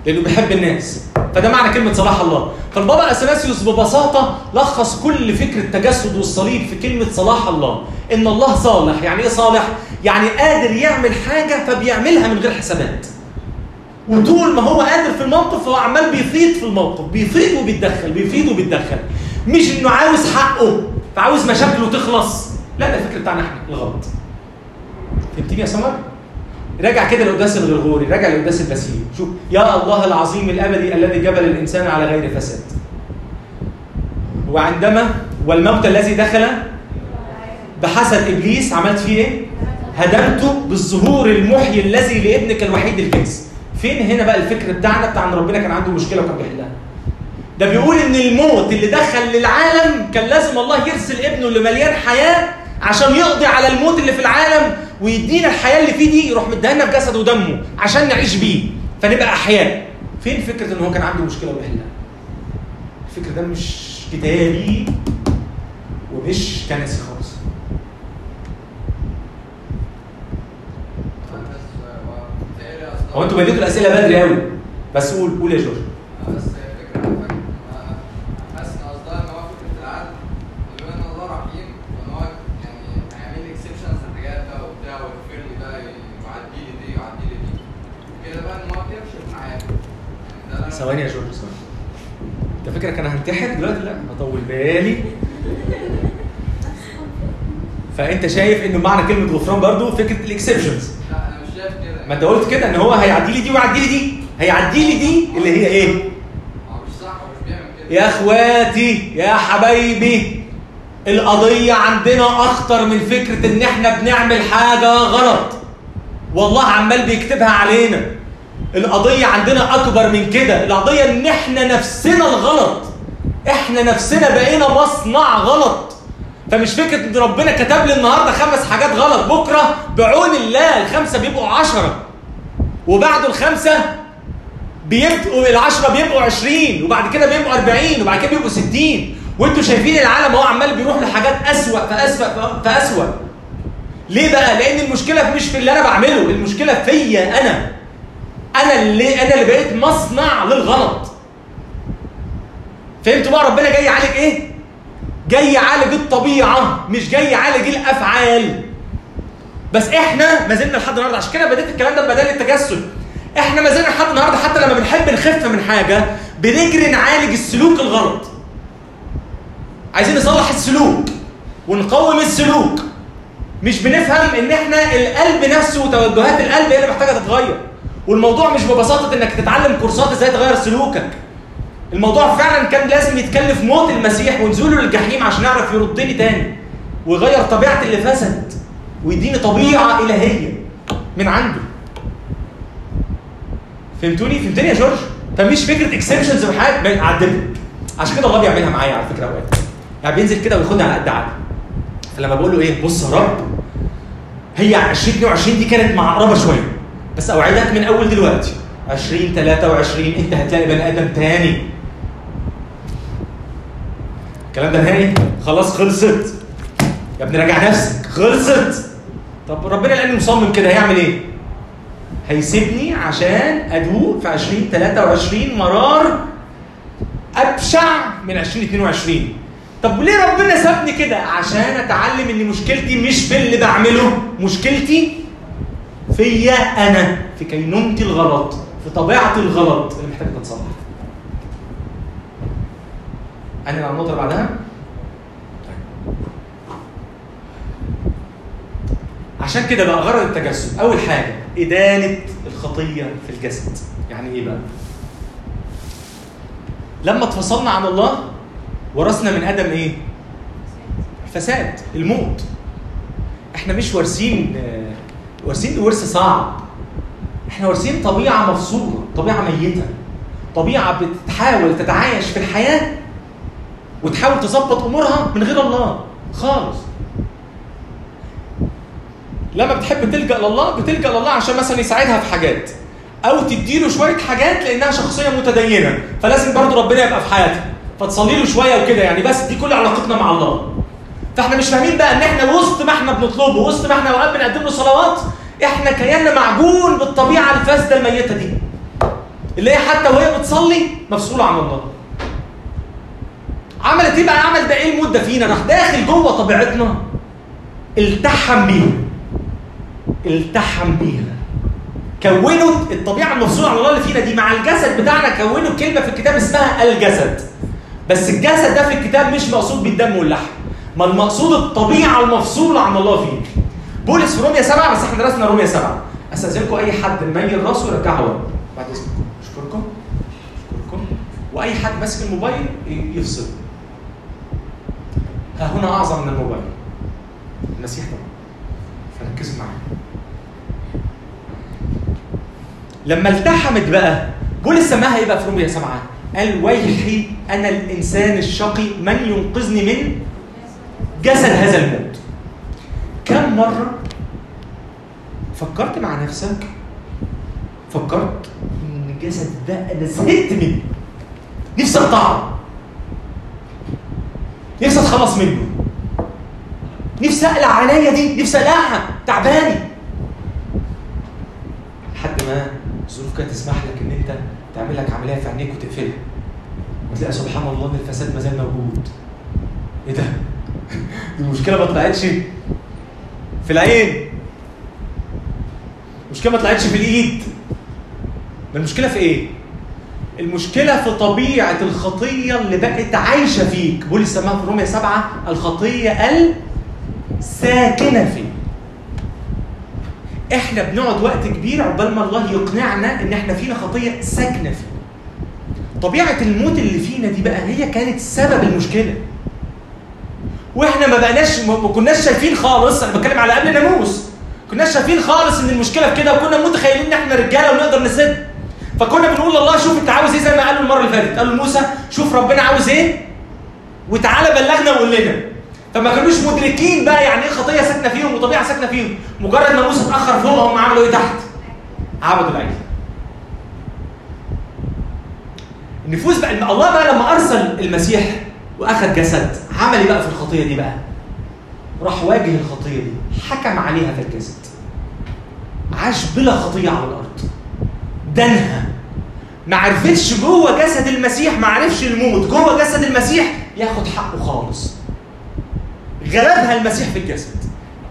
لأنه بيحب الناس. فده معنى كلمة صلاح الله. فالبابا اثناسيوس ببساطة لخص كل فكره التجسد والصليب في كلمة صلاح الله. إن الله صالح. يعني إيه صالح؟ يعني قادر يعمل حاجة فبيعملها من غير حسابات. وطول ما هو قادر في الموقف هو عمال بيفيض في الموقف. بيفيض وبيتدخل بيفيض وبيتدخل. مش إنه عاوز حقه فعاوز مشاكله تخلص. لا ده الفكر بتاعنا إحنا. الغلط فهمتني يا سمر؟ راجع كده لقداس الغرغوري راجع لقداس البسيل شوف يا الله العظيم الأبدي الذي جبل الإنسان على غير فساد. وعندما والموت الذي دخل بحسد إبليس عملت فيه إيه؟ هدمته بالظهور المحيي الذي لابنك الوحيد الكنز. فين هنا بقى الفكر بتاعنا بتاع إن ربنا كان عنده مشكلة وكان بيحلها؟ ده بيقول إن الموت اللي دخل للعالم كان لازم الله يرسل ابنه اللي مليان حياة عشان يقضي على الموت اللي في العالم ويدينا الحياة اللي فيه دي يروح مديها في جسده ودمه عشان نعيش بيه. فنبقى أحياء. فين فكرة إن هو كان عنده مشكلة وبيحلها الفكر ده مش كتابي ومش كنسي خالص. هو أنتوا بديتوا الأسئلة بدري قوي بس قول قول يا جورج على فكرة أنا حاسس إن قصدها إن هو فكرة العدل بما إن الله رحيم وإن هو يعني هيعمل لي exceptions لحاجات بقى وبتاع ويغفر لي ده ويعدي لي دي ويعدي لي دي كده بقى إن هو بيمشي معايا يعني ده اللي أنا- ثواني يا جورج ثواني. انت فكرك أنا هنتحر؟ دلوقتي لا. هطول بالي. فأنت شايف إنه معنى كلمة غفران برضو فكرة ال exceptions لا أنا مش شايف كده. ما أنت قلت كده إن هو هيعدي لي دي ويعدي لي دي. هيعدي لي دي اللي هي إيه؟ مش صح مش بيعمل كده. يا أخواتي يا حبايبي القضية عندنا أخطر من فكرة إن إحنا بنعمل حاجة غلط. والله عمال بيكتبها علينا. القضية عندنا أكبر من كده، القضية إن إحنا نفسنا الغلط. إحنا نفسنا بقينا مصنع غلط. فمش فكرة إن ربنا كتب لي النهاردة خمس حاجات غلط، بكرة بعون الله الخمسة بيبقوا عشرة. وبعده الخمسة بيبقوا العشرة بيبقوا 20 وبعد كده بيبقوا 40 وبعد كده بيبقوا 60 وانتوا شايفين العالم هو عمال بيروح لحاجات أسوأ فأسوأ فأسوأ ليه بقى؟ لأن المشكلة مش في اللي أنا بعمله، المشكلة فيا أنا. أنا اللي أنا اللي بقيت مصنع للغلط. فهمتوا بقى ربنا جاي يعالج إيه؟ جاي يعالج الطبيعة مش جاي يعالج الأفعال. بس إحنا ما زلنا لحد النهارده عشان كده بديت الكلام ده بدل التجسد إحنا ما زلنا لحد النهارده حتى لما بنحب نخف من حاجة بنجري نعالج السلوك الغلط عايزين نصلح السلوك ونقوم السلوك مش بنفهم إن إحنا القلب نفسه وتوجهات القلب هي اللي محتاجة تتغير والموضوع مش ببساطة إنك تتعلم كورسات إزاي تغير سلوكك. الموضوع فعلا كان لازم يتكلف موت المسيح ونزوله للجحيم عشان يعرف يردني تاني ويغير طبيعة اللي فسد ويديني طبيعة إلهية من عنده. فهمتوني؟ فهمتني يا جورج؟ فمش فكرة اكسبشنز وحاجات عدلت. عشان كده الله بيعملها معايا على فكرة أوقات. يعني بينزل كده وياخدني على قد عقلي. فلما بقول له إيه؟ بص يا رب. هي 2022 دي كانت معقربه شوية. بس اوعدك من أول دلوقتي. 2023 أنت هتلاقي بني آدم تاني. الكلام ده نهائي؟ خلاص خلصت. يا ابني راجع نفسك. خلصت. طب ربنا لأني مصمم كده هيعمل إيه؟ هيسيبني عشان أدوق في 2023 مرار أبشع من 2022 طب وليه ربنا سابني كده؟ عشان أتعلم إن مشكلتي مش في اللي بعمله. مشكلتي فيا أنا في كينونتي الغلط في طبيعتي الغلط اللي محتاجة تتصلح. أنا على النقطه اللي بعدها عشان كده بقى غرض التجسد أول حاجة إدانة الخطية في الجسد. يعني إيه بقى؟ لما اتفصلنا عن الله ورثنا من آدم إيه؟ الفساد الموت. إحنا مش وارثين آه، وارثين ورث صعب إحنا وارثين طبيعة مفصولة طبيعة ميتة. طبيعة بتحاول تتعايش في الحياة وتحاول تظبط أمورها من غير الله خالص. لما بتحب تلجأ لله بتلجأ لله عشان مثلا يساعدها في حاجات أو تديله شوية حاجات لأنها شخصية متدينة فلازم برضه ربنا يبقى في حياتها. فتصلي له شوية وكده يعني بس دي كل علاقتنا مع الله. فاحنا مش فاهمين بقى إن إحنا وسط ما إحنا بنطلبه وسط ما إحنا أوقات بنقدم له صلوات إحنا كياننا معجون بالطبيعة الفاسدة الميتة دي. اللي هي حتى وهي بتصلي مفصولة عن الله. عملت إيه بقى؟ عمل ده إيه المدة فينا؟ راح داخل جوه طبيعتنا. التحم بيها. التحم بيها. كونوا الطبيعة المفصولة عن الله اللي فينا دي مع الجسد بتاعنا كونوا كلمة في الكتاب اسمها الجسد. بس الجسد ده في الكتاب مش مقصود بالدم واللحم. ما المقصود الطبيعة المفصولة عن الله فيك بولس في روميا سبعة بس إحنا درسنا روميا سبعة. أستأذنكم أي حد ميل راسه يرجعه ورا بعد إذنكم. أشكركم. أشكركم. وأي حد ماسك الموبايل يفصل. ها هنا أعظم من الموبايل. المسيح طبعا. فركزوا معايا لما التحمت بقى بولس سماها إيه بقى في روميا سبعة؟ قال ويحي أنا الإنسان الشقي من ينقذني من جسد هذا الموت. كم مرة فكرت مع نفسك؟ فكرت إن الجسد ده أنا زهقت منه. نفسي أقطعه. نفسي أتخلص منه. نفسي أقلع عينيا دي. نفسي أقلعها. تعباني. لحد ما الظروف كانت تسمح لك إن أنت تعمل لك عملية في عينيك وتقفلها. وتلاقي سبحان الله إن الفساد ما زال موجود. إيه ده؟ المشكلة ما طلعتش في العين المشكلة ما طلعتش في الإيد المشكلة في إيه؟ المشكلة في طبيعة الخطية اللي بقت عايشة فيك بولس سماها في رومية سبعة الخطية الساكنة فيك إحنا بنقعد وقت كبير عقبال ما الله يقنعنا إن إحنا فينا خطية ساكنة فينا. طبيعة الموت اللي فينا دي بقى هي كانت سبب المشكلة. وإحنا ما بقناش ما ما كناش شايفين خالص أنا بتكلم على قبل ناموس. كناش شايفين خالص إن المشكلة في كده وكنا متخيلين إن إحنا رجالة ونقدر نسد. فكنا بنقول لله شوف أنت عاوز إيه زي ما قال له المرة اللي فاتت قال له موسى شوف ربنا عاوز إيه وتعالى بلغنا وقول لنا. فما كانوش مدركين بقى يعني إيه خطية ساكنة فيهم وطبيعة ساكنة فيهم مجرد ما موسى اتأخر فوقهم عملوا إيه تحت عبدوا العجل النفوس بقى الله بقى لما أرسل المسيح واخذ جسد. عمل إيه بقى في الخطية دي بقى؟ راح واجه الخطية دي. حكم عليها في الجسد. عاش بلا خطية على الأرض. دنها. ما عرفتش جوه جسد المسيح ما عرفش الموت. جوه جسد المسيح ياخد حقه خالص. غلبها المسيح في الجسد.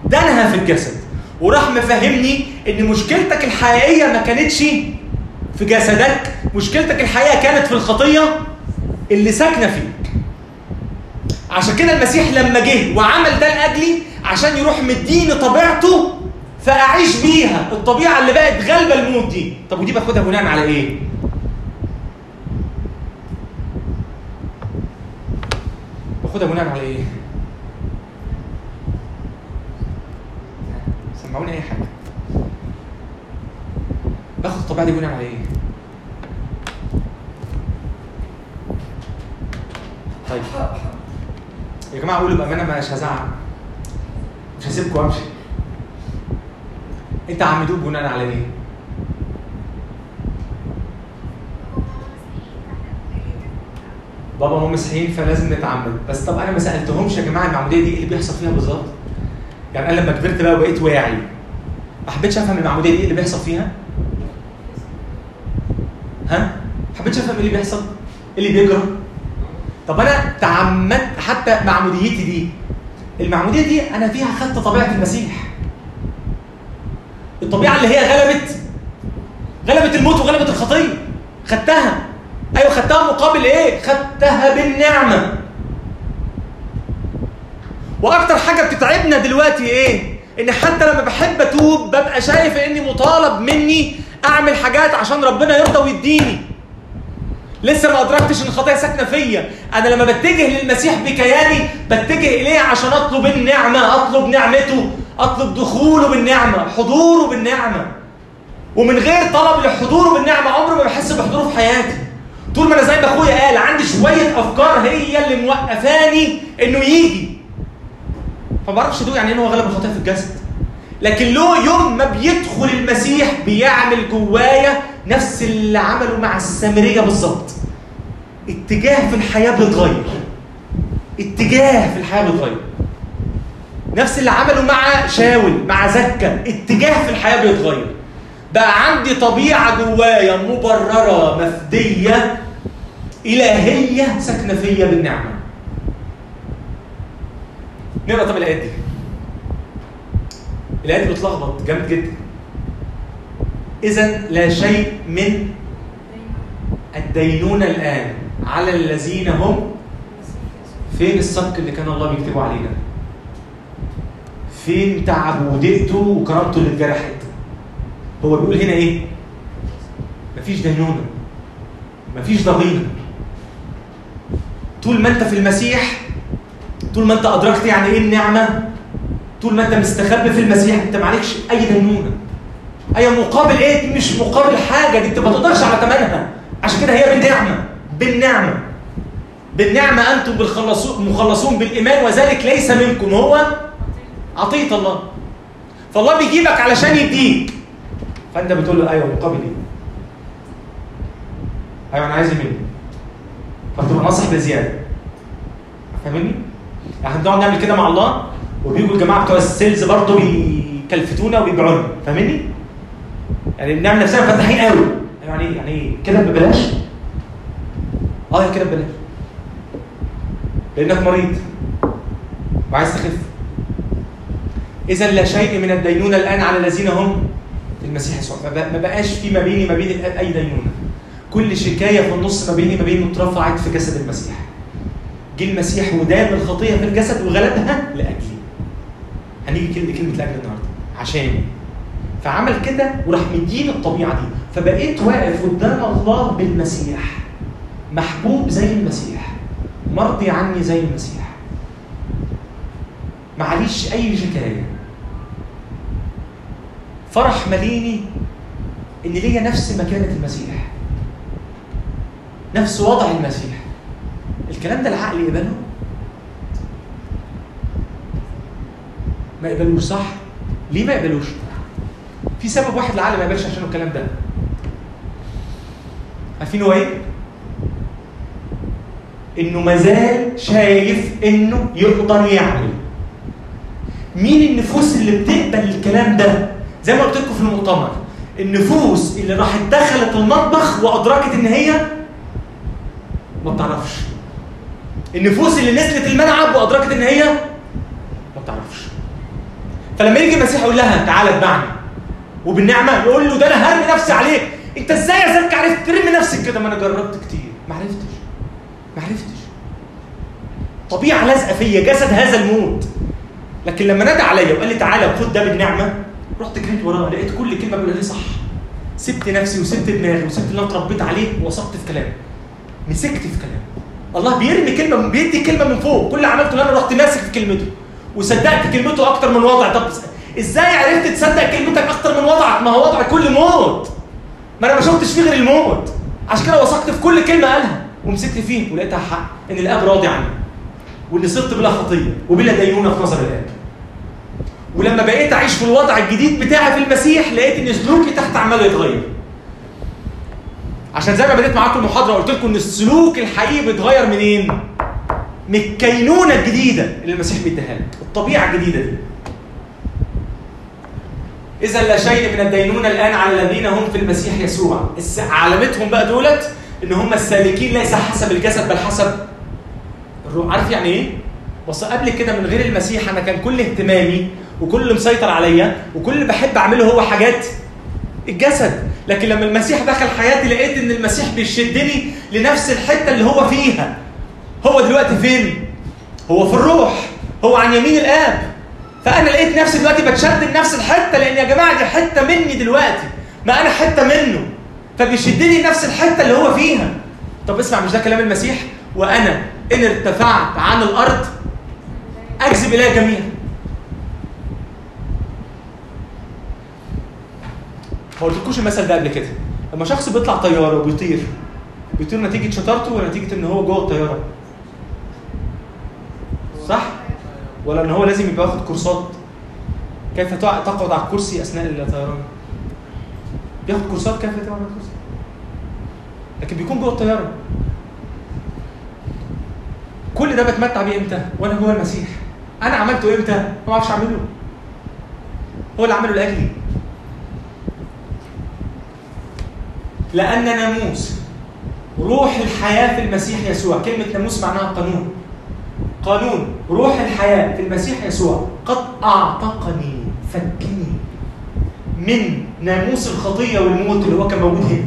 دنها في الجسد. وراح مفهمني إن مشكلتك الحقيقية ما كانتش في جسدك. مشكلتك الحقيقية كانت في الخطية اللي ساكنة فيك عشان كده المسيح لما جه وعمل ده لأجلي عشان يروح مديني طبيعته فأعيش بيها. الطبيعة اللي بقت غالبة الموت دي. طب ودي باخدها بناء على إيه؟ باخدها بناء على إيه؟ جمعوني أي حاجة؟ باخد الطبيعة دي بناء على إيه؟ طيب. يا جماعة قولوا بأمانة مش هزعل مش هسيبكم امشي أنت عمدوه بناء على إيه؟ بابا وماما مسيحيين فلازم نتعمد بس طب أنا ما سألتهمش يا جماعة المعمودية دي إيه اللي بيحصل فيها بالظبط؟ يعني أنا لما كبرت بقى وبقيت واعي ما حبيتش أفهم المعمودية دي إيه اللي بيحصل فيها؟ ها؟ ما حبيتش أفهم إيه اللي بيحصل؟ إيه اللي بيجرى؟ طب أنا تعمدت حتى معموديتي دي. المعمودية دي أنا فيها خدت طبيعة المسيح. الطبيعة اللي هي غلبت غلبت الموت وغلبت الخطية. خدتها. أيوه خدتها مقابل إيه؟ خدتها بالنعمة. وأكتر حاجة بتتعبنا دلوقتي إيه؟ إن حتى لما بحب أتوب ببقى شايف إني مطالب مني أعمل حاجات عشان ربنا يرضى ويديني. لسه ما أدركتش إن الخطيه ساكنة فيا. أنا لما بتجه للمسيح بكياني بتجه إليه عشان أطلب النعمة أطلب نعمته أطلب دخوله بالنعمة حضوره بالنعمة. ومن غير طلب لحضوره بالنعمة عمري ما بحس بحضوره في حياتي طول ما أنا زي ما أخويا قال عندي شوية أفكار هي اللي موقفاني إنه يجي. فما بعرفش ادوق يعني إيه هو غلب الخطيه في الجسد. لكن له يوم ما بيدخل المسيح بيعمل جوايا نفس اللي عمله مع السامرية بالظبط. اتجاه في الحياة بيتغير. اتجاه في الحياة بيتغير. نفس اللي عمله مع شاول مع زكا اتجاه في الحياة بيتغير. بقى عندي طبيعة جوايا مبررة مفدية إلهية ساكنة فيا بالنعمة. نقرأ طب الآيات دي. الايات بتلخبط جامد جدا. اذا لا شيء من الدينونة الآن على الذين هم فين الصك اللي كان الله بيكتبه علينا؟ فين تعبه ودقته وكرامته اللي اتجرحت؟ هو بيقول هنا إيه؟ مفيش دينونة. مفيش ضغينه طول ما أنت في المسيح طول ما أنت أدركت يعني إيه النعمة طول ما انت مستخبي في المسيح انت معلكش أي دينونه أي مقابل إيه؟ مش مقابل حاجة دي انت ما تقدرش على ثمنها عشان كده هي بالنعمة بالنعمة. بالنعمة أنتم بالخلصون مخلصون بالإيمان وذلك ليس منكم. هو عطيه الله. فالله بيجيبك علشان يديك. فأنت بتقول له أيوه مقابل إيه؟ أيوه أنا عايز مني فبتبقى ناصح بزيادة. فاهمني؟ يعني بنقعد نعمل كده مع الله. وبيجوا الجماعة بتوع السيلز برضه بيكلفتونا وبيبيعونا فاهمني؟ يعني بنعمل نفسنا فتاحين قوي. يعني إيه يعني إيه كده ببلاش؟ آه كده ببلاش. لأنك مريض وعايز تخف. إذا لا شيء من الدينونة الآن على الذين هم في المسيح يسوع. ما بقاش في ما بيني ما بين أي دينونة. كل شكاية في النص ما بيني ما بين اترفعت في جسد المسيح. جه المسيح ودام الخطية في الجسد وغلبها لأجلي. هنيجي كلمه كلمة لاجل النهارده. عشاني. فعمل كده وراح مديني الطبيعة دي. فبقيت واقف قدام الله بالمسيح. محبوب زي المسيح. مرضي عني زي المسيح. معليش أي شكايه فرح مليني إن ليا نفس مكانة المسيح. نفس وضع المسيح. الكلام ده العقل يقبله؟ ما يقبلوش صح؟ ليه ما يقبلوش؟ في سبب واحد العقل ما يقبلش عشان الكلام ده. عارفين هو إيه؟ إنه مازال شايف إنه يقدر يعمل. مين النفوس اللي بتقبل الكلام ده؟ زي ما قلت لكم في المؤتمر النفوس اللي راحت دخلت المطبخ وأدركت إن هي ما بتعرفش. النفوس اللي نزلت الملعب وأدركت إن هي فلما يجي المسيح يقول لها تعالى اتبعني. وبالنعمة يقول له ده أنا هرمي نفسي عليك. أنت إزاي يا زكي عرفت ترمي نفسك كده؟ ما أنا جربت كتير. ما عرفتش. ما عرفتش. طبيعة لازقة فيا جسد هذا الموت. لكن لما نادى عليا وقال لي تعالى خد ده بالنعمة. رحت جريت وراه لقيت كل كلمة بيقولها لي صح. سبت نفسي وسبت دماغي وسبت اللي أنا اتربيت عليه ووثقت في كلامه. مسكت في كلامه. الله بيرمي كلمة بيدي كلمة من فوق. كل اللي عملته إن أنا رحت ماسك في كلمته. وصدقت كلمته أكتر من وضع. طب إزاي عرفت تصدق كلمتك أكتر من وضعك؟ ما هو وضع كل موت. ما أنا ما شفتش فيه غير الموت. عشان كده وثقت في كل كلمة قالها. ومسكت فيه ولقيتها حق إن الآب راضي عني واني صرت بلا خطية وبلا دينونه في نظر الآب. ولما بقيت أعيش في الوضع الجديد بتاعي في المسيح لقيت إن سلوكي تحت عمال يتغير. عشان زي ما بديت معاكم المحاضرة قلت لكم إن السلوك الحقيقي بيتغير منين؟ من الكينونه الجديده اللي المسيح بيديها لك، الطبيعة الجديده دي. إذا لا شيء من الدينونة الآن على الذين هم في المسيح يسوع، علامتهم بقى دولت إن هم السالكين ليس حسب الجسد بل حسب الروح، عارف يعني إيه؟ بص قبل كده من غير المسيح أنا كان كل اهتمامي وكل اللي مسيطر عليا وكل اللي بحب أعمله هو حاجات الجسد. لكن لما المسيح دخل حياتي لقيت إن المسيح بيشدني لنفس الحتة اللي هو فيها. هو دلوقتي فين؟ هو في الروح. هو عن يمين الآب. فأنا لقيت نفسي دلوقتي بتشد لنفس الحتة لأن يا جماعة دي حتة مني دلوقتي. ما أنا حتة منه. فبيشدني لنفس الحتة اللي هو فيها. طب اسمع مش ده كلام المسيح؟ وأنا إن ارتفعت عن الأرض أجذب الي جميعا. ما قلتلكوش المثل ده قبل كده؟ لما شخص بيطلع طيارة وبيطير بيطير نتيجة شطارته ولا نتيجه إن هو جوه الطيارة صح ولا إن هو لازم يبقى واخد كورسات؟ كيف تقعد على الكرسي أثناء الطيران؟ بياخد كورسات كيف تقعد على الكرسي؟ لكن بيكون جوه الطيارة. كل ده بتمتع بيه إمتى؟ وأنا جوه المسيح. أنا عملته إمتى؟ ما أعرفش أعمله. هو اللي عمله لأجلي. لأن ناموس روح الحياة في المسيح يسوع. كلمة ناموس معناها قانون. قانون روح الحياة في المسيح يسوع قد أعتقني فكني من ناموس الخطية والموت اللي هو كان موجود هنا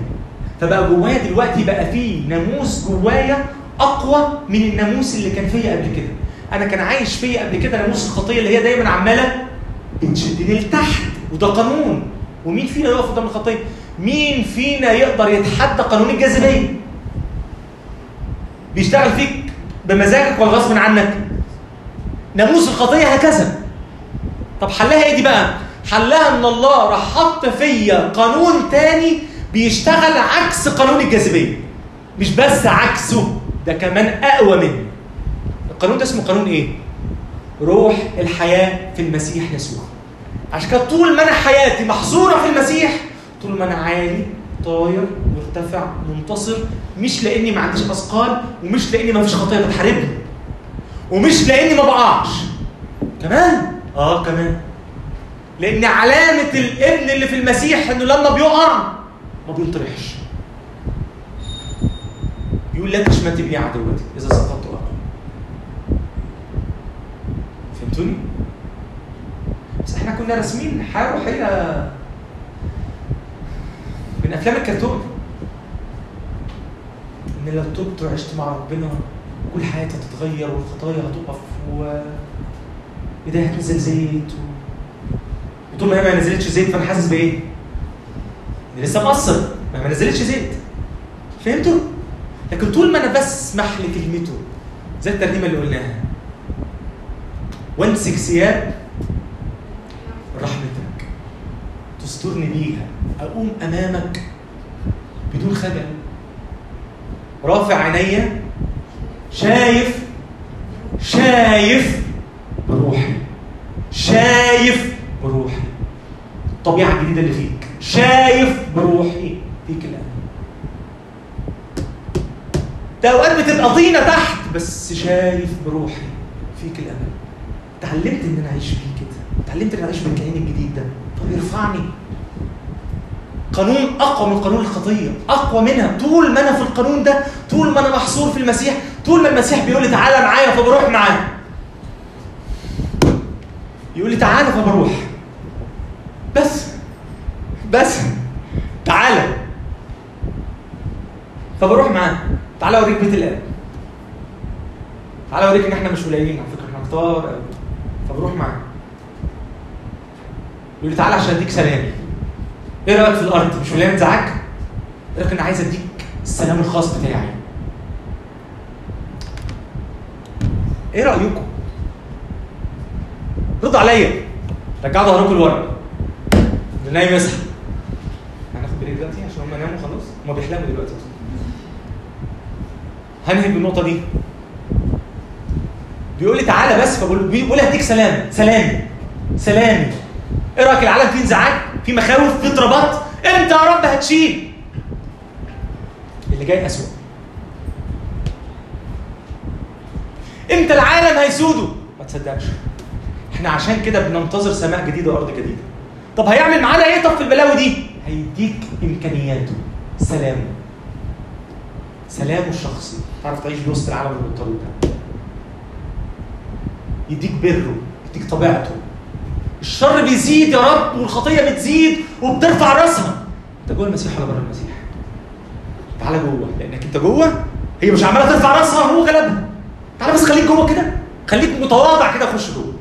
فبقى جوايا دلوقتي بقى فيه ناموس جوايا أقوى من الناموس اللي كان فيا قبل كده أنا كان عايش فيا قبل كده ناموس الخطية اللي هي دايما عمالة بتشدني لتحت وده قانون ومين فينا يقف قدام الخطية؟ مين فينا يقدر يتحدى قانون الجاذبية؟ بيشتغل فيك بمزاجك ولا غصب عنك؟ ناموس الخطيه هكذا. طب حلها إيه دي بقى؟ حلها إن الله راح حط فيا قانون تاني بيشتغل عكس قانون الجاذبية. مش بس عكسه ده كمان أقوى منه. القانون ده اسمه قانون إيه؟ روح الحياة في المسيح يسوع. عشان كده طول ما أنا حياتي محصوره في المسيح طول ما أنا عالي طاير مرتفع منتصر مش لأني ما عنديش أثقال ومش لأني ما فيش خطيه بتحاربني ومش لأني ما بقعش. كمان؟ آه كمان. لأن علامة الابن اللي في المسيح إنه لما بيقع ما بينطرحش. يقول لا تشمتي بي عدوتي إذا سقطت اقوم فهمتوني؟ بس إحنا كنا راسمين حياة روحية. من أفلام الكرتون. ان لو تبت وعشت مع ربنا كل حياتي هتتغير والخطايا هتقف و ايديها هتنزل زيت و... وطول ما هي ما نزلتش زيت فأنا حاسس بإيه؟ إني لسه مقصر. ما ما نزلتش زيت. فهمتوا؟ لكن طول ما أنا بسمح لكلمته زي الترنيمة اللي قلناها. وامسك ثياب رحمتك. تسترني بيها. أقوم أمامك بدون خجل. رافع عينيا شايف شايف بروحي شايف بروحي. الطبيعة الجديدة اللي فيك شايف بروحي فيك الآن. ده أوقات بتبقى طينة تحت بس شايف بروحي فيك الامل اتعلمت إن أنا أعيش فيه كده اتعلمت إن أنا أعيش بالكيان الجديد ده. طب يرفعني قانون أقوى من قانون الخطيه أقوى منها. طول ما أنا في القانون ده طول ما أنا محصور في المسيح طول ما المسيح بيقول لي تعالى معايا فبروح معاه يقول لي تعالى فبروح. بس بس تعالى. فبروح معاه تعالى أوريك بيت الأب. تعالى أوريك إن إحنا مش قليلين على فكرة إحنا كتار فبروح معاه يقول لي تعالى عشان أديك سلامي إيه رأيك في الأرض؟ مش مليان انزعاج لكن أنا عايز أديك السلام الخاص بتاعي؟ إيه رأيكم؟ ردوا عليا. رجعوا ظهركم لورا. اللي نايم يصحى هناخد بريك دلوقتي عشان هم ناموا خلاص؟ هم بيحلموا دلوقتي. هنهي بالنقطة دي. بيقول لي تعالى بس فبقول بيقول لي هديك سلام. سلامي سلامي إيه رأيك العالم فيه انزعاج؟ في مخاوف في اضطرابات. إمتى يا رب هتشيل؟ اللي جاي اسوء إمتى العالم هيسوده؟ ما تصدقش. إحنا عشان كده بننتظر سماء جديدة وأرض جديدة. طب هيعمل معانا إيه؟ طب في البلاوي دي؟ هيديك إمكانياته. سلامه. سلامه الشخصي. تعرف تعيش وسط العالم المضطرب ده. يديك بره يديك طبيعته. الشر بيزيد يا رب والخطية بتزيد وبترفع راسها. أنت جوه المسيح ولا بره المسيح؟ تعالى جوه لأنك أنت جوه. هي مش عمالة ترفع راسها وهو غلبها. تعالى بس خليك جوه كده. خليك متواضع كده خش جوه.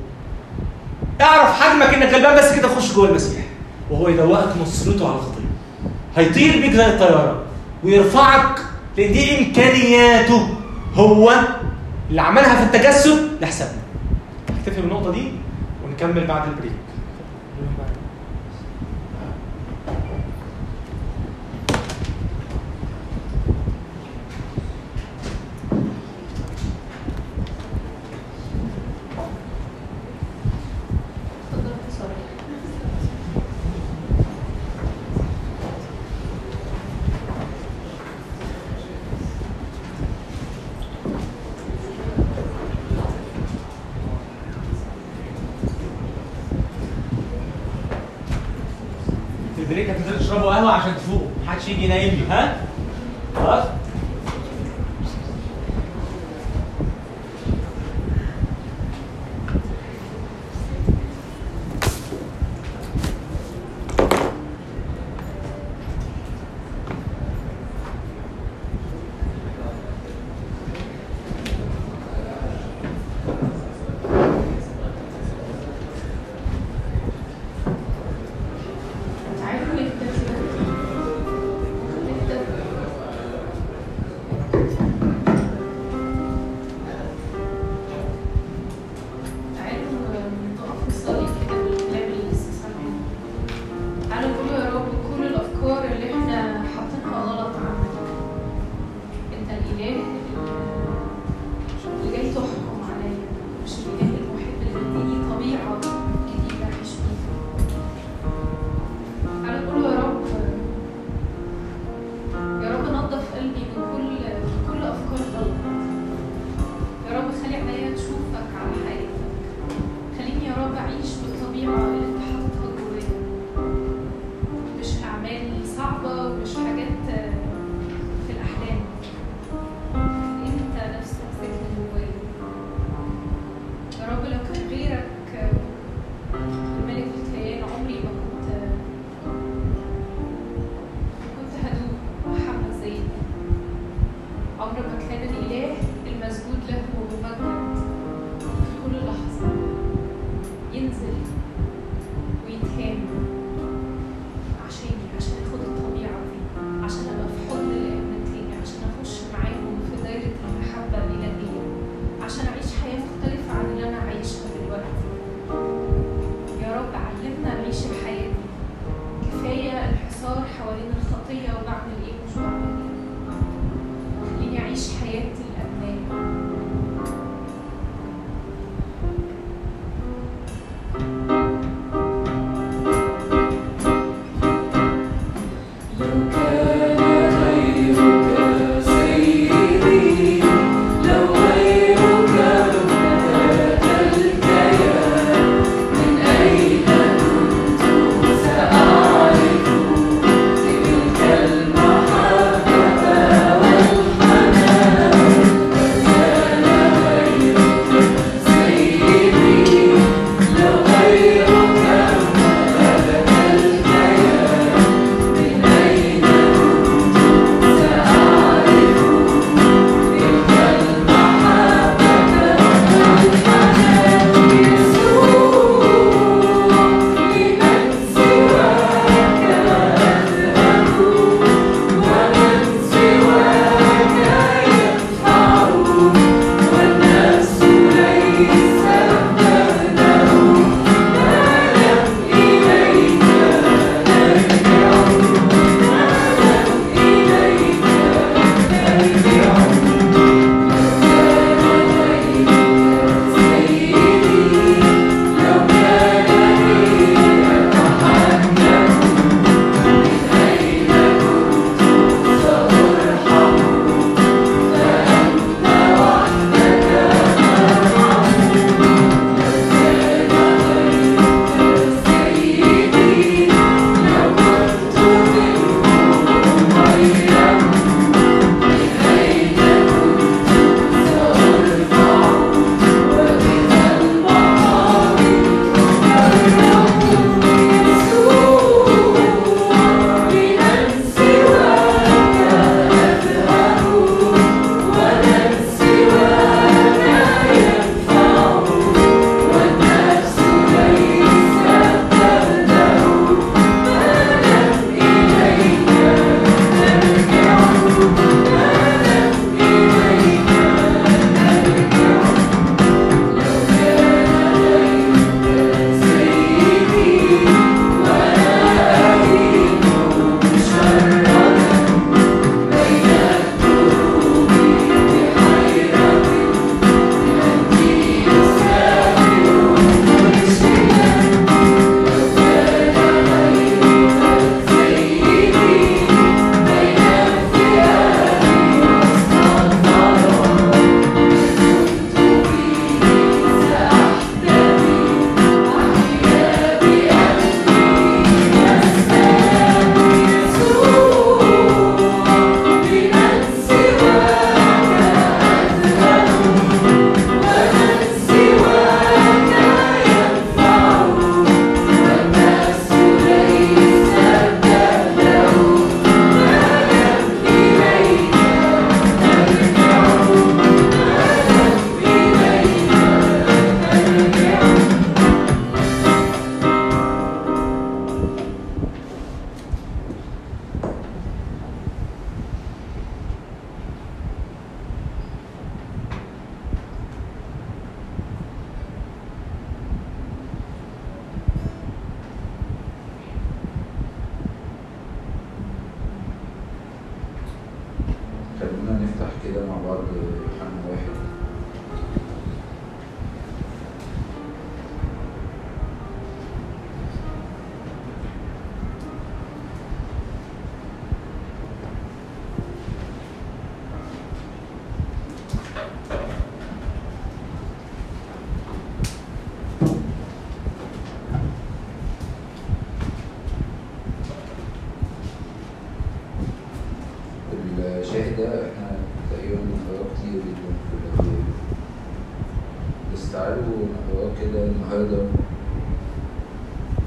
اعرف حجمك إنك غلبان بس كده خش جوه المسيح. وهو يدوقك نصرته على الخطية. هيطير بيك زي الطيارة ويرفعك لأن دي امكانياته هو اللي عملها في التجسد لحسابنا. اكتفي بالنقطة دي؟ ونكمل بعد ال break اتفضل sorry في البريك هتنزلوا تشربوا قهوه عشان تفوقوا محدش يجي ينايم لي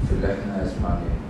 في اللي إحنا سمعناه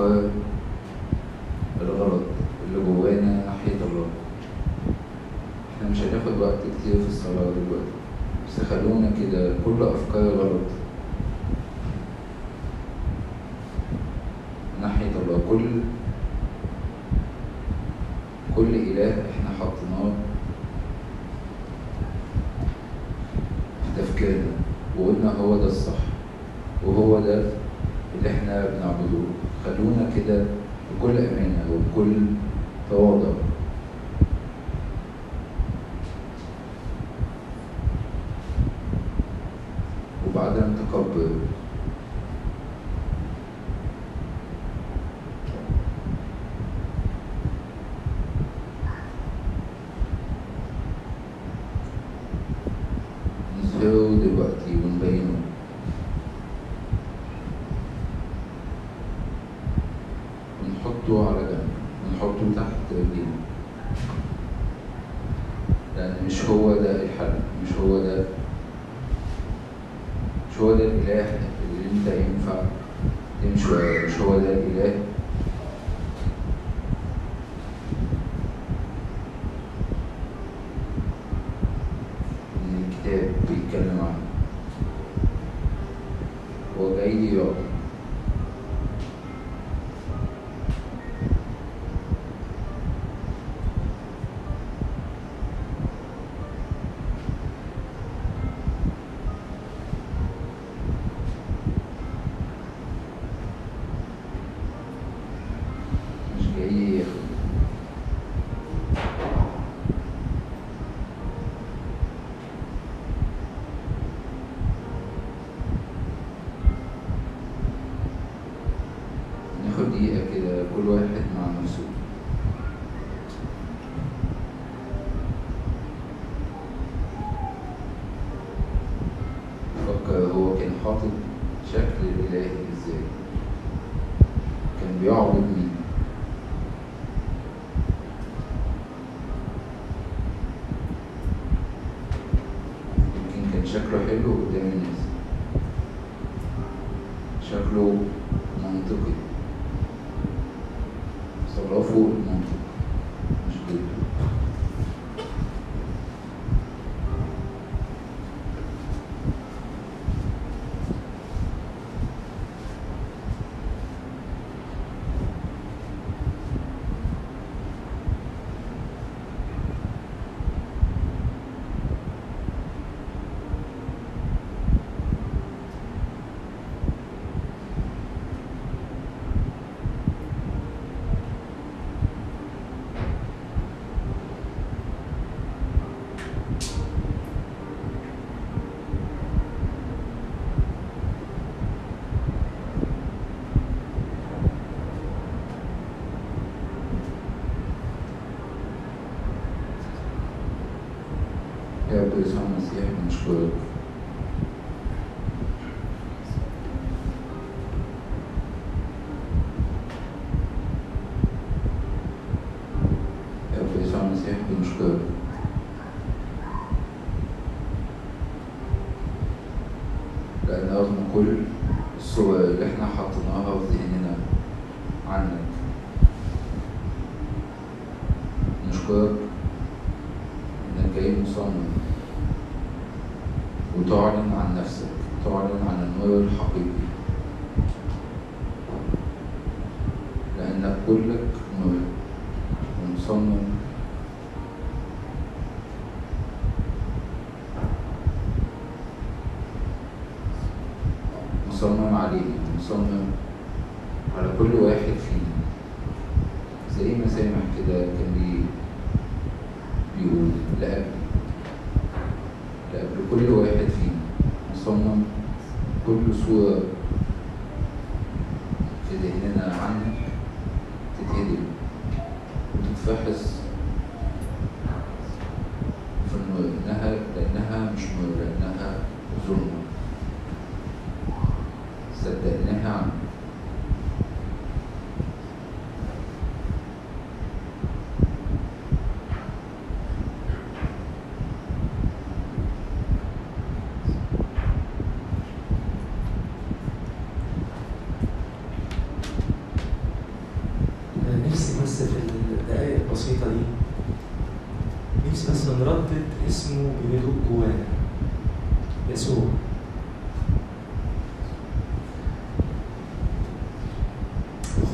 كم Parce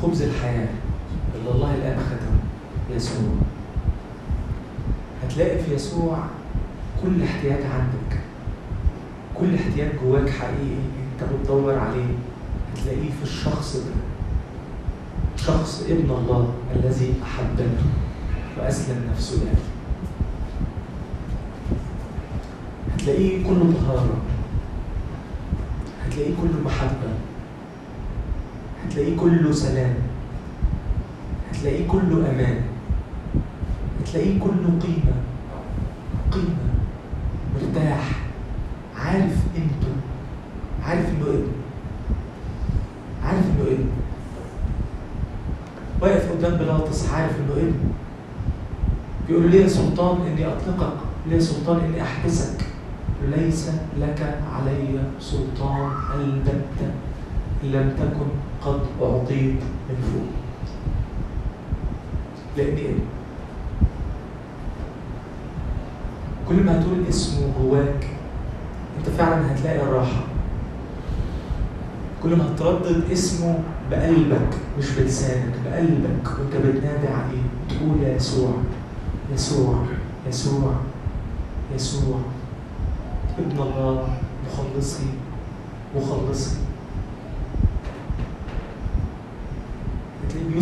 خبز الحياة اللي الله الآن ختمه يسوع. هتلاقي في يسوع كل احتياج عنك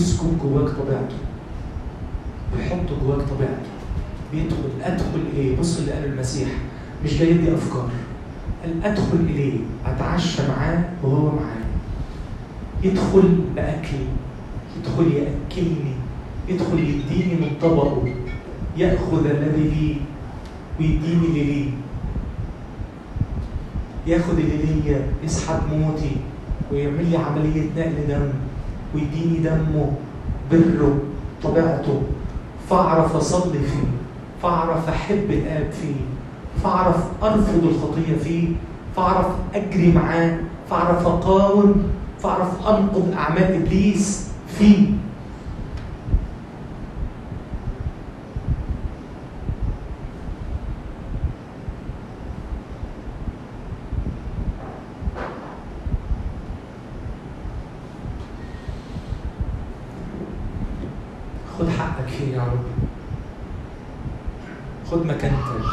بيسكن جواك طبيعته. بيحط جواك طبيعته. بيدخل أدخل إليه. بص اللي قاله المسيح مش جاي يدي أفكار. قال أدخل إليه. أتعشى معاه وهو معايا. يدخل بأكلي. يدخل يأكلني. يدخل يديني من طبقه. يأخذ الذي لي ويديني اللي ليه يأخذ اللي ليا يسحب موتي ويعمل لي عملية نقل دم. ويديني دمه بره طبيعته. فاعرف اصلي فيه فاعرف أحب الآب فيه فاعرف أرفض الخطية فيه فاعرف أجري معاه فاعرف أقاوم فاعرف انقض اعمال إبليس فيه خد حقك فيه يا رب خد مكانتك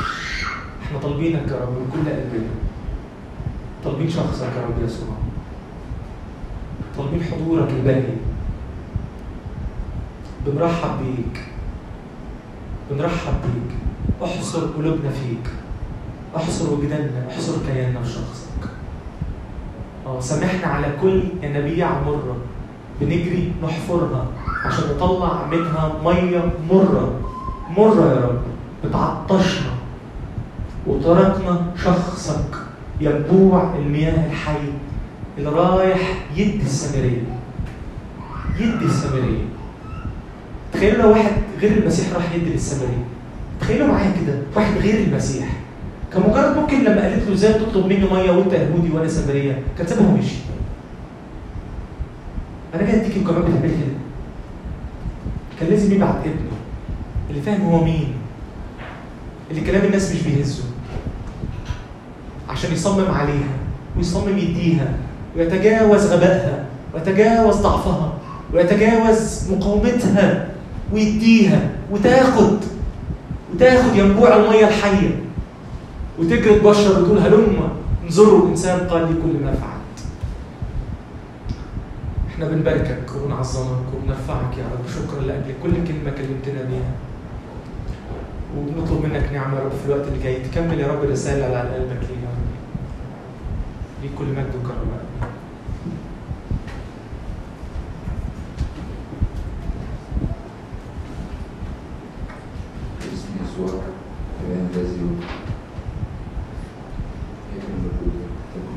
إحنا طالبينك يا رب من كل قلبنا طالبين شخصك يا رب يسوع طالبين حضورك الباهي بنرحب بيك بنرحب بيك احصر قلوبنا فيك احصر وجداننا احصر كياننا في شخصك آه سامحنا على ينابيع مرة. بنجري نحفرها عشان نطلع منها مية مرة. مرة يا رب. بتعطشنا. وتركنا شخصك ينبوع المياه الحي اللي رايح يدي السامرية. يدي السامرية. تخيلوا لو واحد غير المسيح راح يدي للسامرية. تخيلوا معايا كده واحد غير المسيح. كان مجرد ممكن لما قالت له إزاي تطلب مني مية وأنت يهودي وأنا سامرية؟ كان سابها ومشي أنا جاي اديكي وكمان بتعملي كده. كان لازم يبعت ابنه. اللي فاهم هو مين. اللي كلام الناس مش بيهزه. عشان يصمم عليها ويصمم يديها ويتجاوز غبائها ويتجاوز ضعفها ويتجاوز مقاومتها ويديها وتاخد وتاخد ينبوع المية الحية وتجري تبشر وتقول هلم انظروا الإنسان قال لي كل ما فعلت إحنا بنباركك وبنعظمك وبنرفعك يا رب. شكرا لأجل كل كلمة كلمتنا بيها. وبنطلب منك نعمة يا رب في الوقت اللي جاي تكمل يا رب الرساله اللي على قلبك لينا. ليك كل مجد وكرم